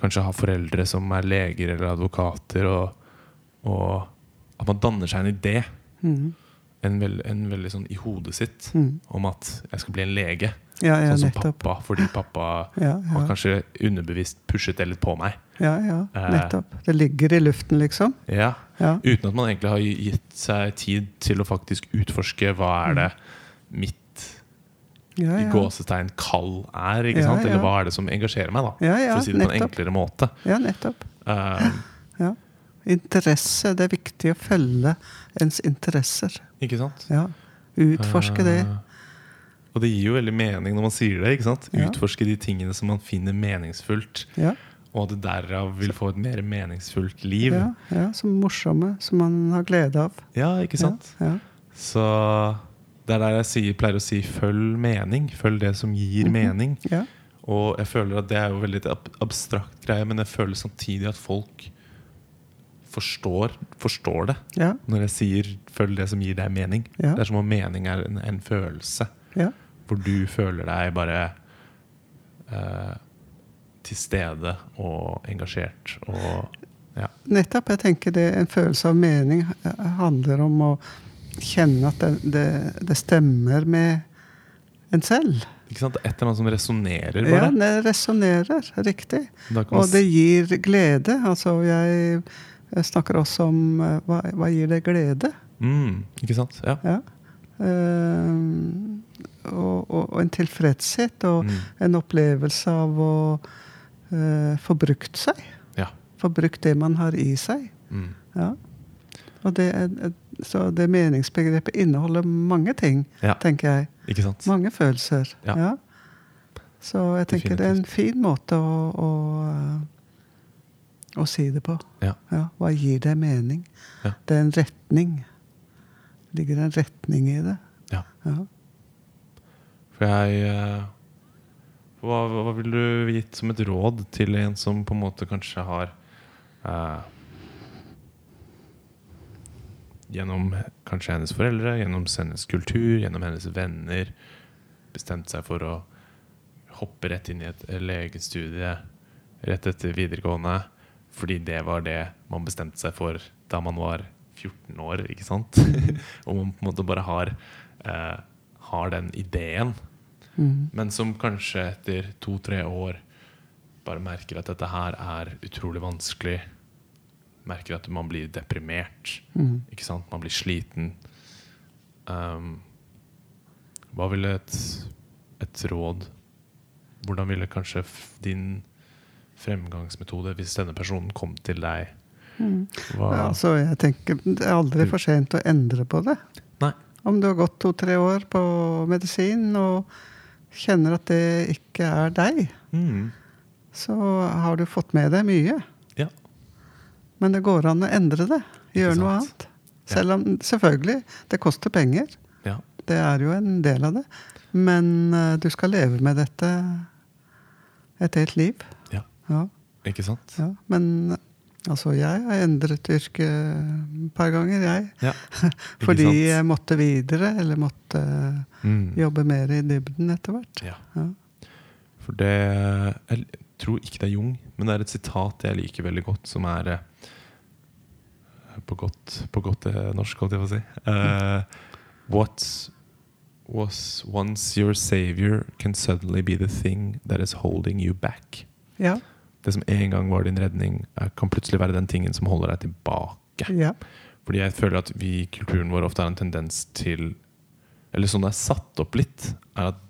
kanskje ha foreldre som er leger eller advokater, og, og at man danner seg en idé, Mm. en, veld, en veldig sånn i hodet sitt, Mm. om at jeg skal bli en lege. Ja, ja, sånn som nettopp. pappa, fordi pappa Ja, har kanskje underbevisst pushet det litt på meg. ja, ja, Eh. nettopp. Det ligger i luften, liksom. Ja, Ja. Uten at man egentlig har gitt seg tid til å faktisk utforske hva er det mitt Ja, i gåsetegn kall er. ikke sant? Eller hva er det som engasjerer meg, da? For å si det på en nettopp. enklere måte. ja, nettopp. Uh, Ja. Interesse. Det er viktig å følge ens interesser. ikke sant? Ja. Utforske det. Og det gir jo veldig mening når man sier det. ikke sant? Ja. Utforske de tingene som man finner meningsfullt. Ja, Og at det derav vil få et mer meningsfullt liv. ja, ja, Som morsomme, som man har glede av. Ja, ikke sant? Ja. Så det er der jeg sier, pleier å si 'følg mening'. Følg det som gir Mhm. mening. ja. Og jeg føler at det er jo veldig ab abstrakt greie, men jeg føler samtidig at folk forstår, forstår det når jeg sier 'følg det som gir deg mening'. Ja. Det er som om mening er en, en følelse. ja. Hvor du føler deg bare eh, til stede og engasjert og ja. Nettopp. Jeg tenker det En følelse av mening eh, handler om å kjenne at det, det, det stemmer med en selv. Ikke sant? Det er et eller annet som resonnerer, Ja, det resonnerer. Riktig. Og det gir glede. Altså, jeg, jeg snakker også om eh, hva, hva gir det glede? mm, Ikke sant? Ja. Ja. Eh, og, og, og en tilfredshet og Mm. en opplevelse av å uh, få brukt seg. ja. Få brukt det man har i seg. Mm. Ja. Og det, er, så det meningsbegrepet inneholder mange ting, ja. tenker jeg. Ikke sant? Mange følelser. Ja. Så jeg tenker det er en fin måte å, å, å si det på. Ja. Hva gir det mening? Ja. Det er en retning. Ligger en retning i det? Ja. For jeg eh, hva, hva ville du gitt som et råd til en som på en måte kanskje har eh, Gjennom kanskje hennes foreldre, gjennom hennes kultur, gjennom hennes venner bestemt seg for å hoppe rett inn i et legestudie rett etter videregående fordi det var det man bestemte seg for da man var 14 år, ikke sant? og man på en måte bare har, eh, har den ideen, Mm. men som kanskje etter to-tre år bare merker at dette her er utrolig vanskelig. Merker at man blir deprimert. Mm. Ikke sant? Man blir sliten. Um, hva ville et, et råd Hvordan ville kanskje din fremgangsmetode hvis denne personen kom til deg? Mm. Hva, Ja, altså, jeg tenker Det er aldri for sent å endre på det. Nei. Om du har gått to-tre år på medisin og kjenner at det ikke er deg, mm, så har du fått med deg mye. ja. Men det går an å endre det. Gjøre noe annet. Selv om selvfølgelig, det koster penger. ja. Det er jo en del av det. Men eh, du skal leve med dette et helt liv. Ja. Ja, Ikke sant? ja. Men altså, jeg har endret yrke et par ganger, jeg. Ja. Fordi sant? jeg måtte videre, eller måtte Mm. jobbe mer i dybden etter hvert. Ja. Ja. For det Jeg tror ikke det er Jung, men det er et sitat jeg liker veldig godt, som er eh, På godt, på godt eh, norsk, holdt jeg på å si. Uh, what was once your savior can suddenly be the thing that is holding you back. Ja. Det som en gang var din redning, kan plutselig være den tingen som holder deg tilbake. ja. Fordi jeg føler at vi i kulturen vår ofte har en tendens til Eller sånn det er satt opp litt, er at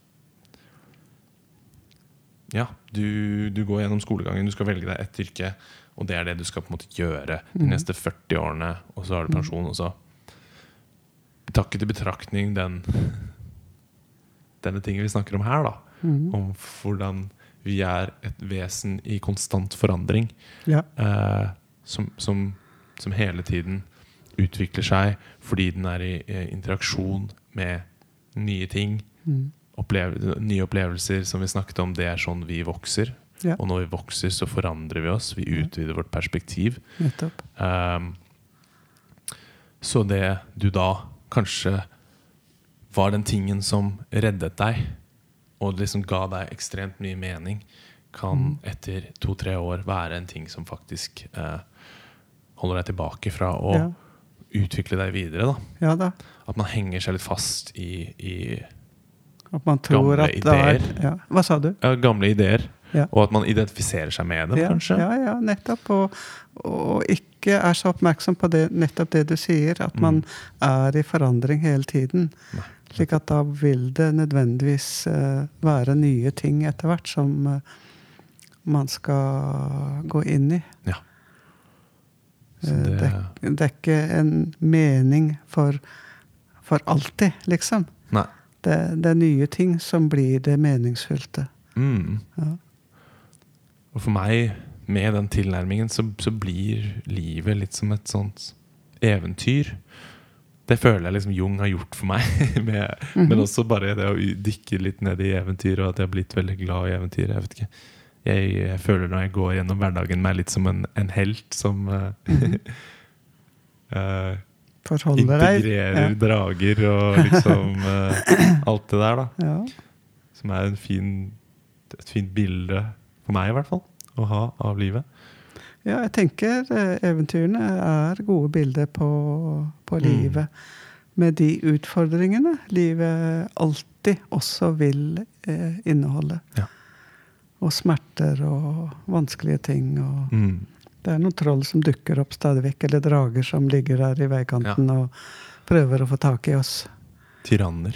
Ja, du, du går gjennom skolegangen, du skal velge deg ett yrke, og det er det du skal på en måte gjøre de Mhm. neste 40 årene, og så har du pensjon, og så Takk til betraktning den denne tingen vi snakker om her, da. Mm. Om hvordan vi er et vesen i konstant forandring ja. eh, som, som, som hele tiden utvikler seg fordi den er i i interaksjon med nye ting. Mm. Opplevel nye opplevelser, som vi snakket om, det er sånn vi vokser. Ja. Og når vi vokser, så forandrer vi oss. Vi utvider vårt perspektiv. Ehm, så det du da kanskje var den tingen som reddet deg, og liksom ga deg ekstremt mye mening, kan etter to-tre år være en ting som faktisk eh, holder deg tilbake fra å Ja. utvikle deg videre. da ja da. At man henger seg litt fast i, i At man tror Gamle at det er ideer. ja. Hva sa du? gamle ideer, Ja. og at man identifiserer seg med dem, kanskje. Ja, ja, nettopp. Og, og ikke er så oppmerksom på det, nettopp det du sier, at man er i forandring hele tiden. Slik at da vil det nødvendigvis eh, være nye ting etter hvert som eh, man skal gå inn i. Ja. Eh, det, det, det er ikke en mening for, for alltid, liksom. Nei. Det, det er nye ting som blir det meningsfylte. Mm. Ja. Og for meg, med den tilnærmingen, så, så blir livet litt som et sånt eventyr. Det føler jeg liksom Jung har gjort for meg. med, Mhm. Men også bare det å dykke litt ned i eventyr, og at jeg har blitt veldig glad i eventyr. Jeg vet ikke. Jeg, jeg føler når jeg går gjennom hverdagen meg litt som en, en helt som mm -hmm. uh, integrerer drager og liksom uh, alt det der, da. Ja. Som er en fin, et fint bilde, for meg i hvert fall, å ha av livet. Ja, jeg tenker eh, eventyrene er gode bilder på, på Mm. livet. Med de utfordringene livet alltid også vil eh, inneholde. Ja. Og smerter og vanskelige ting. Og Mm. det er noen troll som dukker opp stadig vekk, eller drager som ligger der i veikanten og prøver å få tak i oss. Tyranner.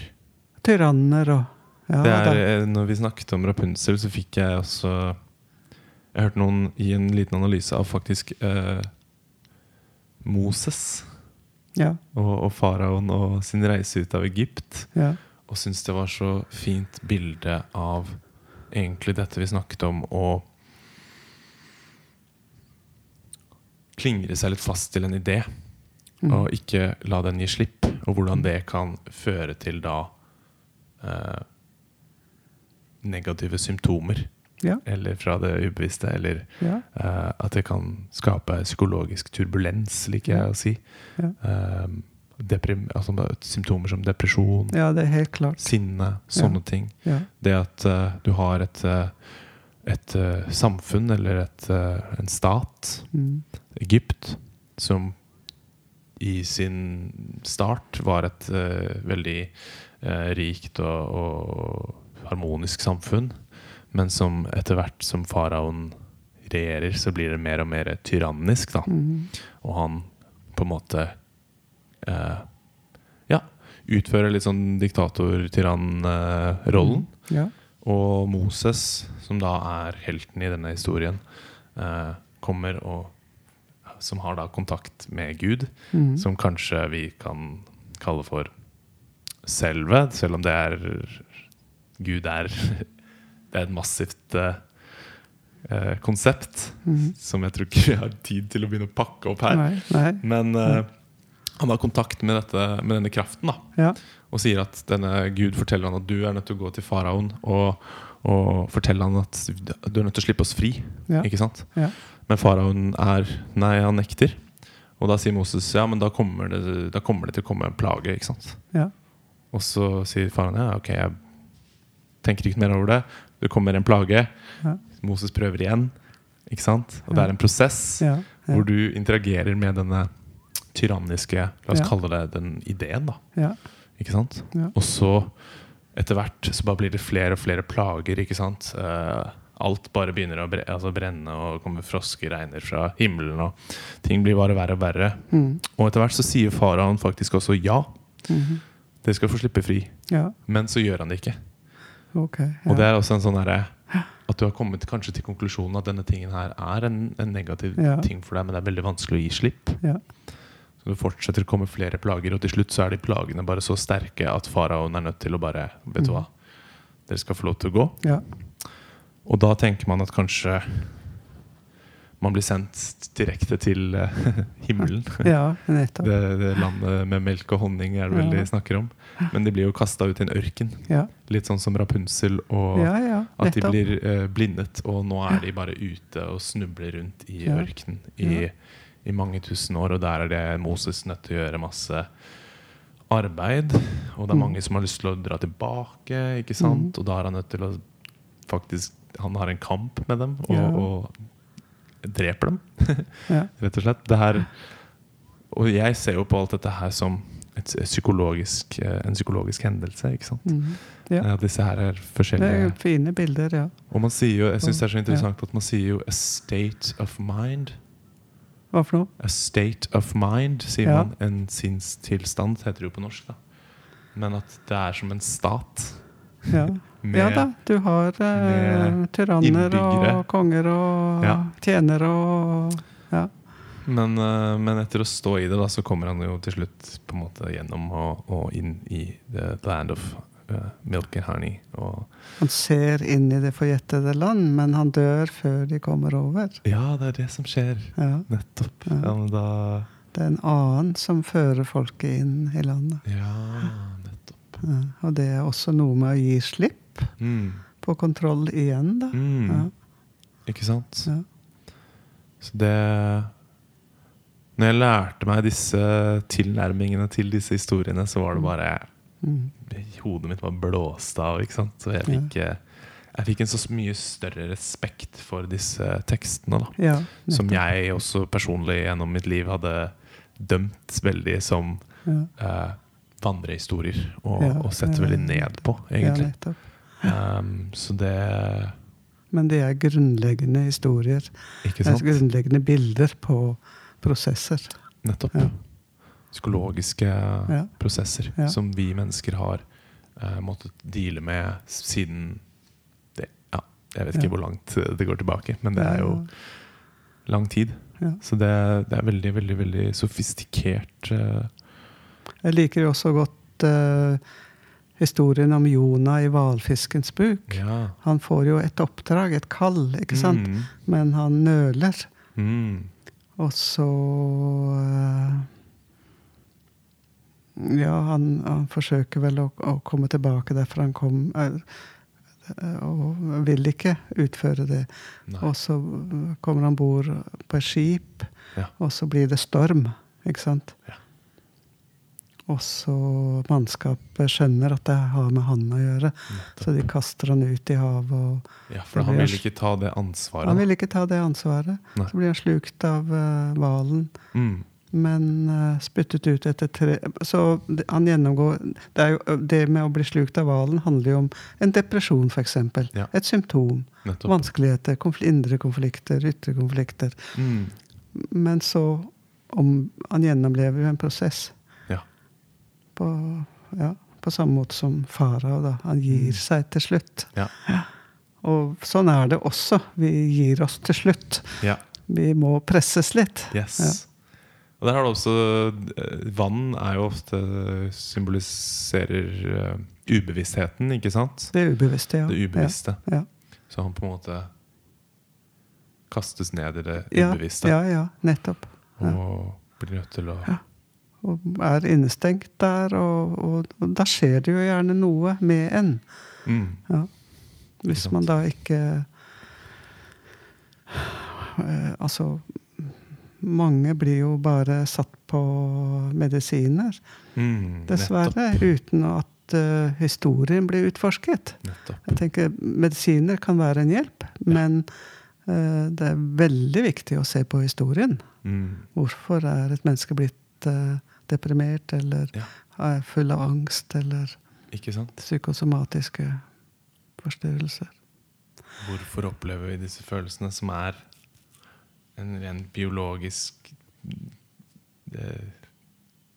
Tyranner og ja, det er, eh, når vi snakket om Rapunzel, så fikk jeg også Jeg hørte noen gi en liten analyse av faktisk eh, Moses ja, og, og faraoen og sin reise ut av Egypt. ja, Og syntes det var så fint bilde av egentlig dette vi snakket om, å klingre seg litt fast til en idé. Mm. Og ikke la den gi slipp. Og hvordan det kan føre til da eh, negative symptomer. Ja, Eller fra det ubevisste. Eller ja, uh, at det kan skape psykologisk turbulens, liker jeg å si. Ja. Uh, altså symptomer som depresjon, Ja, det helt klart. sinne, sånne ting. Det at uh, du har et, et samfunn eller et, en stat, Mm. Egypt, som i sin start var et veldig rikt og, og harmonisk samfunn, men som etter hvert som faraoen regjerer, så blir det mer og mer tyrannisk. da. Mm. Og han på en måte eh, ja, utfører litt sånn diktator-tyrann-rollen. Ja. Og Moses, som da er helten i denne historien, eh, kommer og Som har da kontakt med Gud, Mm. som kanskje vi kan kalle for selve, selv om det er Gud er Det er et massivt eh, eh, konsept Mm. som jeg tror ikke vi har tid til å begynne å pakke opp her. Nei. Nei. Men eh, han har kontakt med, dette, med denne kraften da, Ja. og sier at denne Gud forteller han at du er nødt til å gå til faraoen og, og fortelle han at du er nødt til å slippe oss fri. Ja. Ikke sant? Ja. Men faraoen er Nei, han nekter. Og da sier Moses ja, men da kommer det, da kommer det til å komme en plage. ikke sant? Ja. Og så sier faraoen ja, ok, jeg tenker ikke mer over det. Det kommer en plage. Ja. Moses prøver igjen. Ikke sant? Og det er en prosess hvor du interagerer med denne tyranniske La oss kalle det den ideen, da. Ja. Ikke sant? Ja. Og så, etter hvert, så bare blir det flere og flere plager, ikke sant? Uh, alt bare begynner å bre altså brenne, og kommer frosker, regner fra himmelen, og ting blir bare verre og verre. Mm. Og etter hvert så sier faraoen faktisk også ja, Mhm. dere skal få slippe fri. Ja. Men så gjør han det ikke. Ok. Og det er også en sånn herre at du har kommet kanskje til konklusjonen at denne tingen her er en, en negativ Ja. ting for deg, men det er veldig vanskelig å gi slipp. Ja. Så det fortsetter å komme flere plager, og til slutt så er de plagene bare så sterke at faraoen er nødt til å bare Vet du hva, dere skal få lov til å gå. Ja. Og da tenker man at kanskje man blir sendt direkte til eh, himmelen. ja. Det, det landet med melk og honning er det vel de snakker om. Men de blir jo kasta ut i en ørken. Ja. Litt sånn som Rapunsel og ja, at de blir eh, blindet, og nå er de bare ute og snubler rundt i ørkenen i, i mange tusen år. Og der er det Moses nødt til å gjøre masse arbeid. Og det er Mm. mange som har lyst til å dra tilbake, ikke sant? Og da er han nødt til å faktisk Han har en kamp med dem og, og dreper dem, Ja. rett og slett. Det her, og jeg ser jo på alt dette her som et psykologisk, eh, en psykologisk hendelse, ikke sant? Mhm. Ja. At disse her er forskjellige Det er jo fine bilder, ja. og man sier jo, jeg synes det er så interessant at man sier jo 'a state of mind'. Hva for noe? A state of mind, sier Ja. man. En sinnstilstand, heter det jo på norsk. da Men at det er som en stat. Ja. Med, ja da, du har eh, tyranner innbyggere. og konger og Ja. tjenere og Ja. men, eh, men etter å stå i det, da så kommer han jo til slutt på en måte gjennom og, og inn i the land of uh, milk and honey. Og Han ser inn i det forjettede land, men han dør før de kommer over. ja, det er det som skjer. Ja. Nettopp. Ja. Da Det er en annen som fører folket inn i landet. Ja, nettopp. Ja. Og det er også noe med å gi slipp Mm. på kontroll igjen, da. Mm. Ja. Ikke sant? Ja. Så det Når jeg lærte meg disse tilnærmingene til disse historiene, så var det bare Mm. Hodet mitt var blåst av. ikke sant? Så jeg fikk, ja jeg fikk en så mye større respekt for disse tekstene. da ja Som jeg også personlig gjennom mitt liv hadde dømt veldig som ja. eh, vandrehistorier. Og, Ja, og sett veldig ned på, egentlig. Um, så det Men det er grunnleggende historier. Ikke Det er grunnleggende bilder på prosesser. Nettopp. Ja. Psykologiske Ja. prosesser Ja. som vi mennesker har uh, måttet deale med siden det, ja, Jeg vet ikke hvor langt det går tilbake, men det er jo lang tid. Ja. Så det, det er veldig, veldig veldig sofistikert. Uh, Jeg liker jo også godt eh, historien om Jonah i hvalfiskens buk. ja. Han får jo et oppdrag, et kall, ikke sant? Mm. Men han nøler. Mm. Og så eh, Ja, han, han forsøker vel å, å komme tilbake derfor han kom eh, Og vil ikke utføre det. Nei. Og så kommer han bord på et skip, Ja. og så blir det storm. Ikke sant? Også mannskapet skjønner at det har med han å gjøre. Så de kaster han ut i havet. Ja, for han vil ikke ta det ansvaret. Han vil ikke ta det ansvaret. Nei. Så blir han slukt av hvalen. Uh, Mm. men uh, spyttet ut etter tre Så han gjennomgår Det, jo, det med å bli slukt av hvalen handler jo om en depresjon, f.eks. Ja. Et symptom. Nettopp. Vanskeligheter. Konfl indre konflikter, ytre konflikter. Mm. Men så om, Han gjennomlever jo en prosess. På, ja, på samme måte som farao. Han gir seg til slutt. Ja. Og sånn er det også. Vi gir oss til slutt. ja. Vi må presses litt. Yes. Og der har du også eh, Vann er jo ofte symboliserer eh, ubevisstheten, ikke sant? Det ubevisste, ja. Det ubevisste. Ja. ja. Så han på en måte kastes ned i det ubevisste. ja, ja, nettopp. Og blir nødt til å. Og er innestengt der, og, og, og da skjer det jo gjerne noe med en. mm. Ja. Hvis man da ikke eh, Altså Mange blir jo bare satt på medisiner, Mm. dessverre, uten at uh, historien blir utforsket. Nettopp. Jeg tenker Medisiner kan være en hjelp, men uh, det er veldig viktig å se på historien. Mm. Hvorfor er et menneske blitt eh, deprimert eller Ja. er full av angst eller Ikke sant? psykosomatiske forstyrrelser? Hvorfor opplever vi disse følelsene som er en ren biologisk det,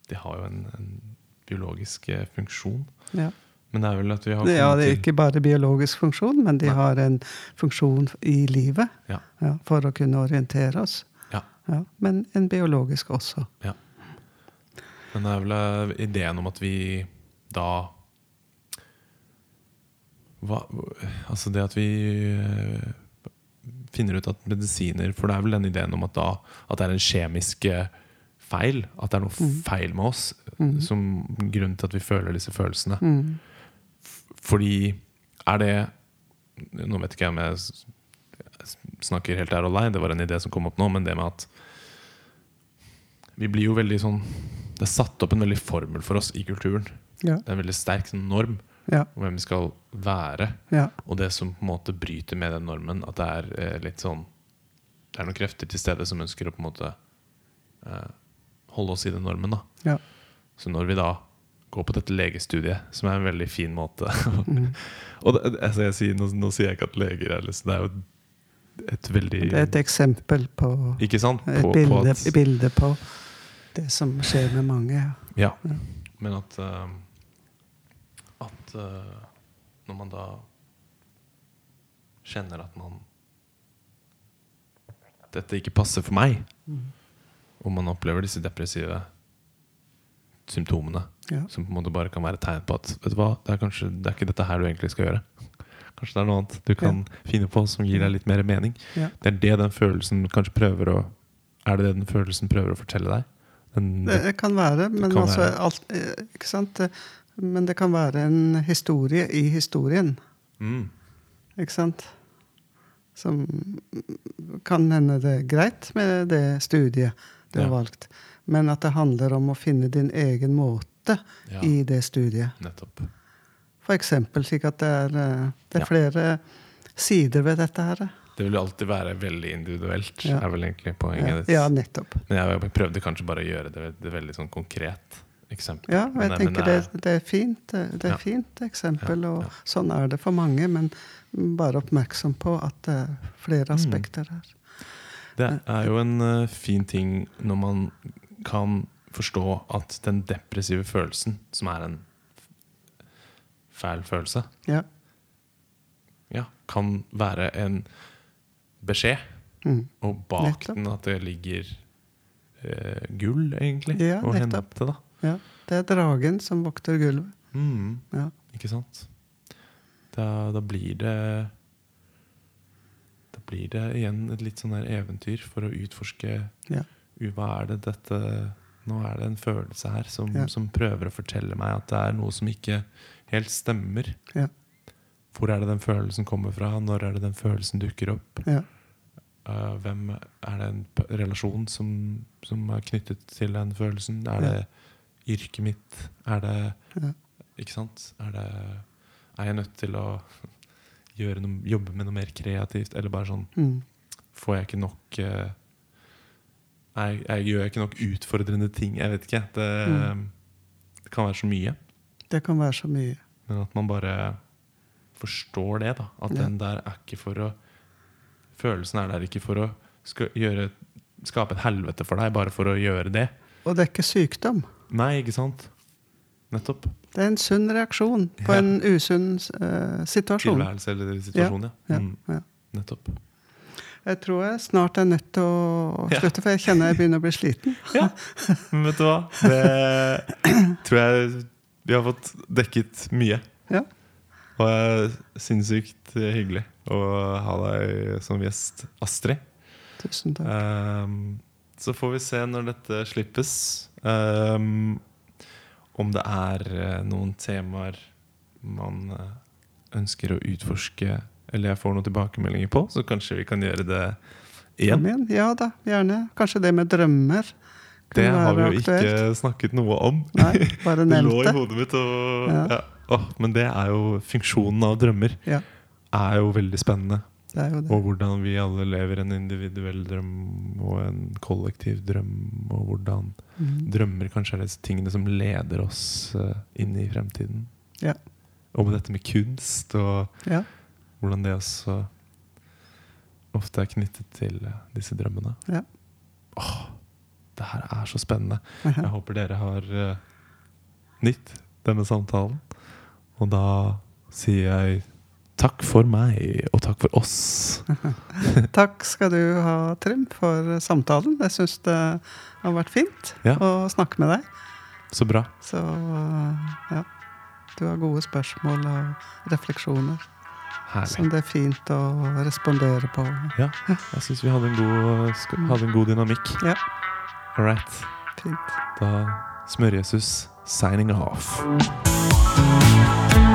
de har jo en, en biologisk eh, funksjon. Ja. Men det er vel at vi har ja, det er ikke bare biologisk funksjon, men de Nei. har en funksjon i livet Ja. ja, for å kunne orientere oss. Men en biologisk også. Ja. Men det er vel eh, ideen om at vi da hva, Altså det at vi eh, finner ut at medisiner For det er vel den ideen om at, da, at det er en kjemisk eh, feil. At det er noe feil med oss mm. som grunn til at vi føler disse følelsene. Mm. Fordi er det Nå vet ikke jeg om jeg snakker helt ær og lei, det var en idé som kom opp nå, men det med at vi blir jo veldig sånn Det er satt opp en veldig formel for oss i kulturen. Ja, Det er en veldig sterk sånn norm ja, om hvem vi skal være. ja. Og det som på en måte bryter med den normen, at det er eh, litt sånn Det er noen krefter til stede som ønsker å på en måte eh, holde oss i den normen. da ja. Så når vi da går på dette legestudiet, som er en veldig fin måte Mm. Og det, altså jeg sier, nå, nå sier jeg ikke at leger er liksom Det er jo et veldig Det er et eksempel på Ikke sant? Et bilde på at, bilde på det som skjer med mange. Ja. ja. Ja. Men at uh, At uh, når man da kjenner at man Dette ikke passer for meg, Mm. og man opplever disse depressive symptomene, Ja. som på en måte bare kan være tegn på at Vet du hva, det er kanskje det er ikke dette her du egentlig skal gjøre. Kanskje det er noe annet du kan finne på som gir deg litt mer mening. Ja. Det er det den følelsen kanskje prøver å Er det det den følelsen prøver å fortelle deg? Den, Det kan være, men kan altså være. alt, eh, Ikke sant? Det- Men det kan være en historie i historien. mm, Ikke sant? Som kan hende det er greit med det studiet du har valgt, men at det handler om å finne din egen måte ja, i det studiet. nettopp. For eksempel slik at det er, eh, det er Ja. flere sider ved dette her. Det vil jo alltid være veldig individuelt, Ja. er vel egentlig poenget Ja, ditt. ja, nettopp. Men jeg prøvde kanskje bare å gjøre det, det veldig sånn konkret eksempel. Ja, og jeg men tenker det, det er fint. Det det er Ja. fint eksempel, og sånn er det for mange. Men bare oppmerksom på at det er flere Mm. aspekter her. Det er jo en uh, fin ting når man kan forstå at den depressive følelsen, som er en fæl følelse, Ja. ja, kan være en beskjed. Mm. Og bak Nettopp. den at det ligger eh, gull, egentlig, Ja, å nettopp. hente. da ja. Det er dragen som vokter gulvet. mm, Ja. Ikke sant? Da, da blir det Da blir det igjen et litt sånn der eventyr for å utforske Ja. Hva er det dette Nå er det en følelse her som, Ja. som prøver å fortelle meg at det er noe som ikke helt stemmer. Ja. Hvor er det den følelsen kommer fra? Når er det den følelsen dukker opp? Ja. Uh, hvem Er det en relasjon som, som er knyttet til den følelsen? Er det yrket mitt? Er det Ja. Ikke sant? Er, det, er jeg nødt til å noe, jobbe med noe mer kreativt? Eller bare sånn Mm. Får jeg ikke nok uh, jeg, jeg Gjør ikke nok utfordrende ting? Jeg vet ikke. Det, Mm. det kan være så mye. Det kan være så mye. Men at man bare forstår det. da At Ja. den der er ikke for å Følelsen er der ikke for å gjøre, skape et helvete for deg, bare for å gjøre det. Og det er ikke sykdom. Nei, ikke sant? Nettopp. Det er en sunn reaksjon på Ja. en usunn uh, situasjon. Tilværelse eller situasjon, ja. Ja, Mm, nettopp. Jeg tror jeg snart er nødt til å slutte, for jeg kjenner jeg begynner å bli sliten. Ja, men vet du hva? Det tror jeg vi har fått dekket mye. Ja. Og det er sinnssykt hyggelig å ha deg som gjest, Astrid. Tusen takk. Um, så får vi se når dette slippes. um, om det er eh, noen temaer man eh, ønsker å utforske, eller jeg får noen tilbakemeldinger på, så kanskje vi kan gjøre det igjen. igjen. Ja da, gjerne. Kanskje det med drømmer Det har vi jo aktuelt. ikke snakket noe om. Nei, bare nevnt Det Det lå i hodet mitt. Og, Ja. ja. Åh, men det er jo funksjonen av drømmer. Ja. Er jo veldig spennende. Jo det. Og hvordan vi alle lever en individuell drøm og en kollektiv drøm. Og hvordan mm. drømmer kanskje er disse tingene som leder oss eh, inn i fremtiden. Ja. Og med dette med kunst, og Ja. hvordan det også ofte er knyttet til eh, disse drømmene. Ja. Åh, det her er så spennende. Jeg håper dere har uh, nytt denne samtalen. Og da sier jeg takk for meg, og takk for oss. Takk skal du ha, Trym, for samtalen. Jeg syns det har vært fint Ja. å snakke med deg. Så bra. Så ja. Du har gode spørsmål og refleksjoner Herlig. som det er fint å respondere på. Ja, jeg syns vi hadde en, god, hadde en god dynamikk. Ja. All right. Fint. Da Smør-Jesus signing off. Bye.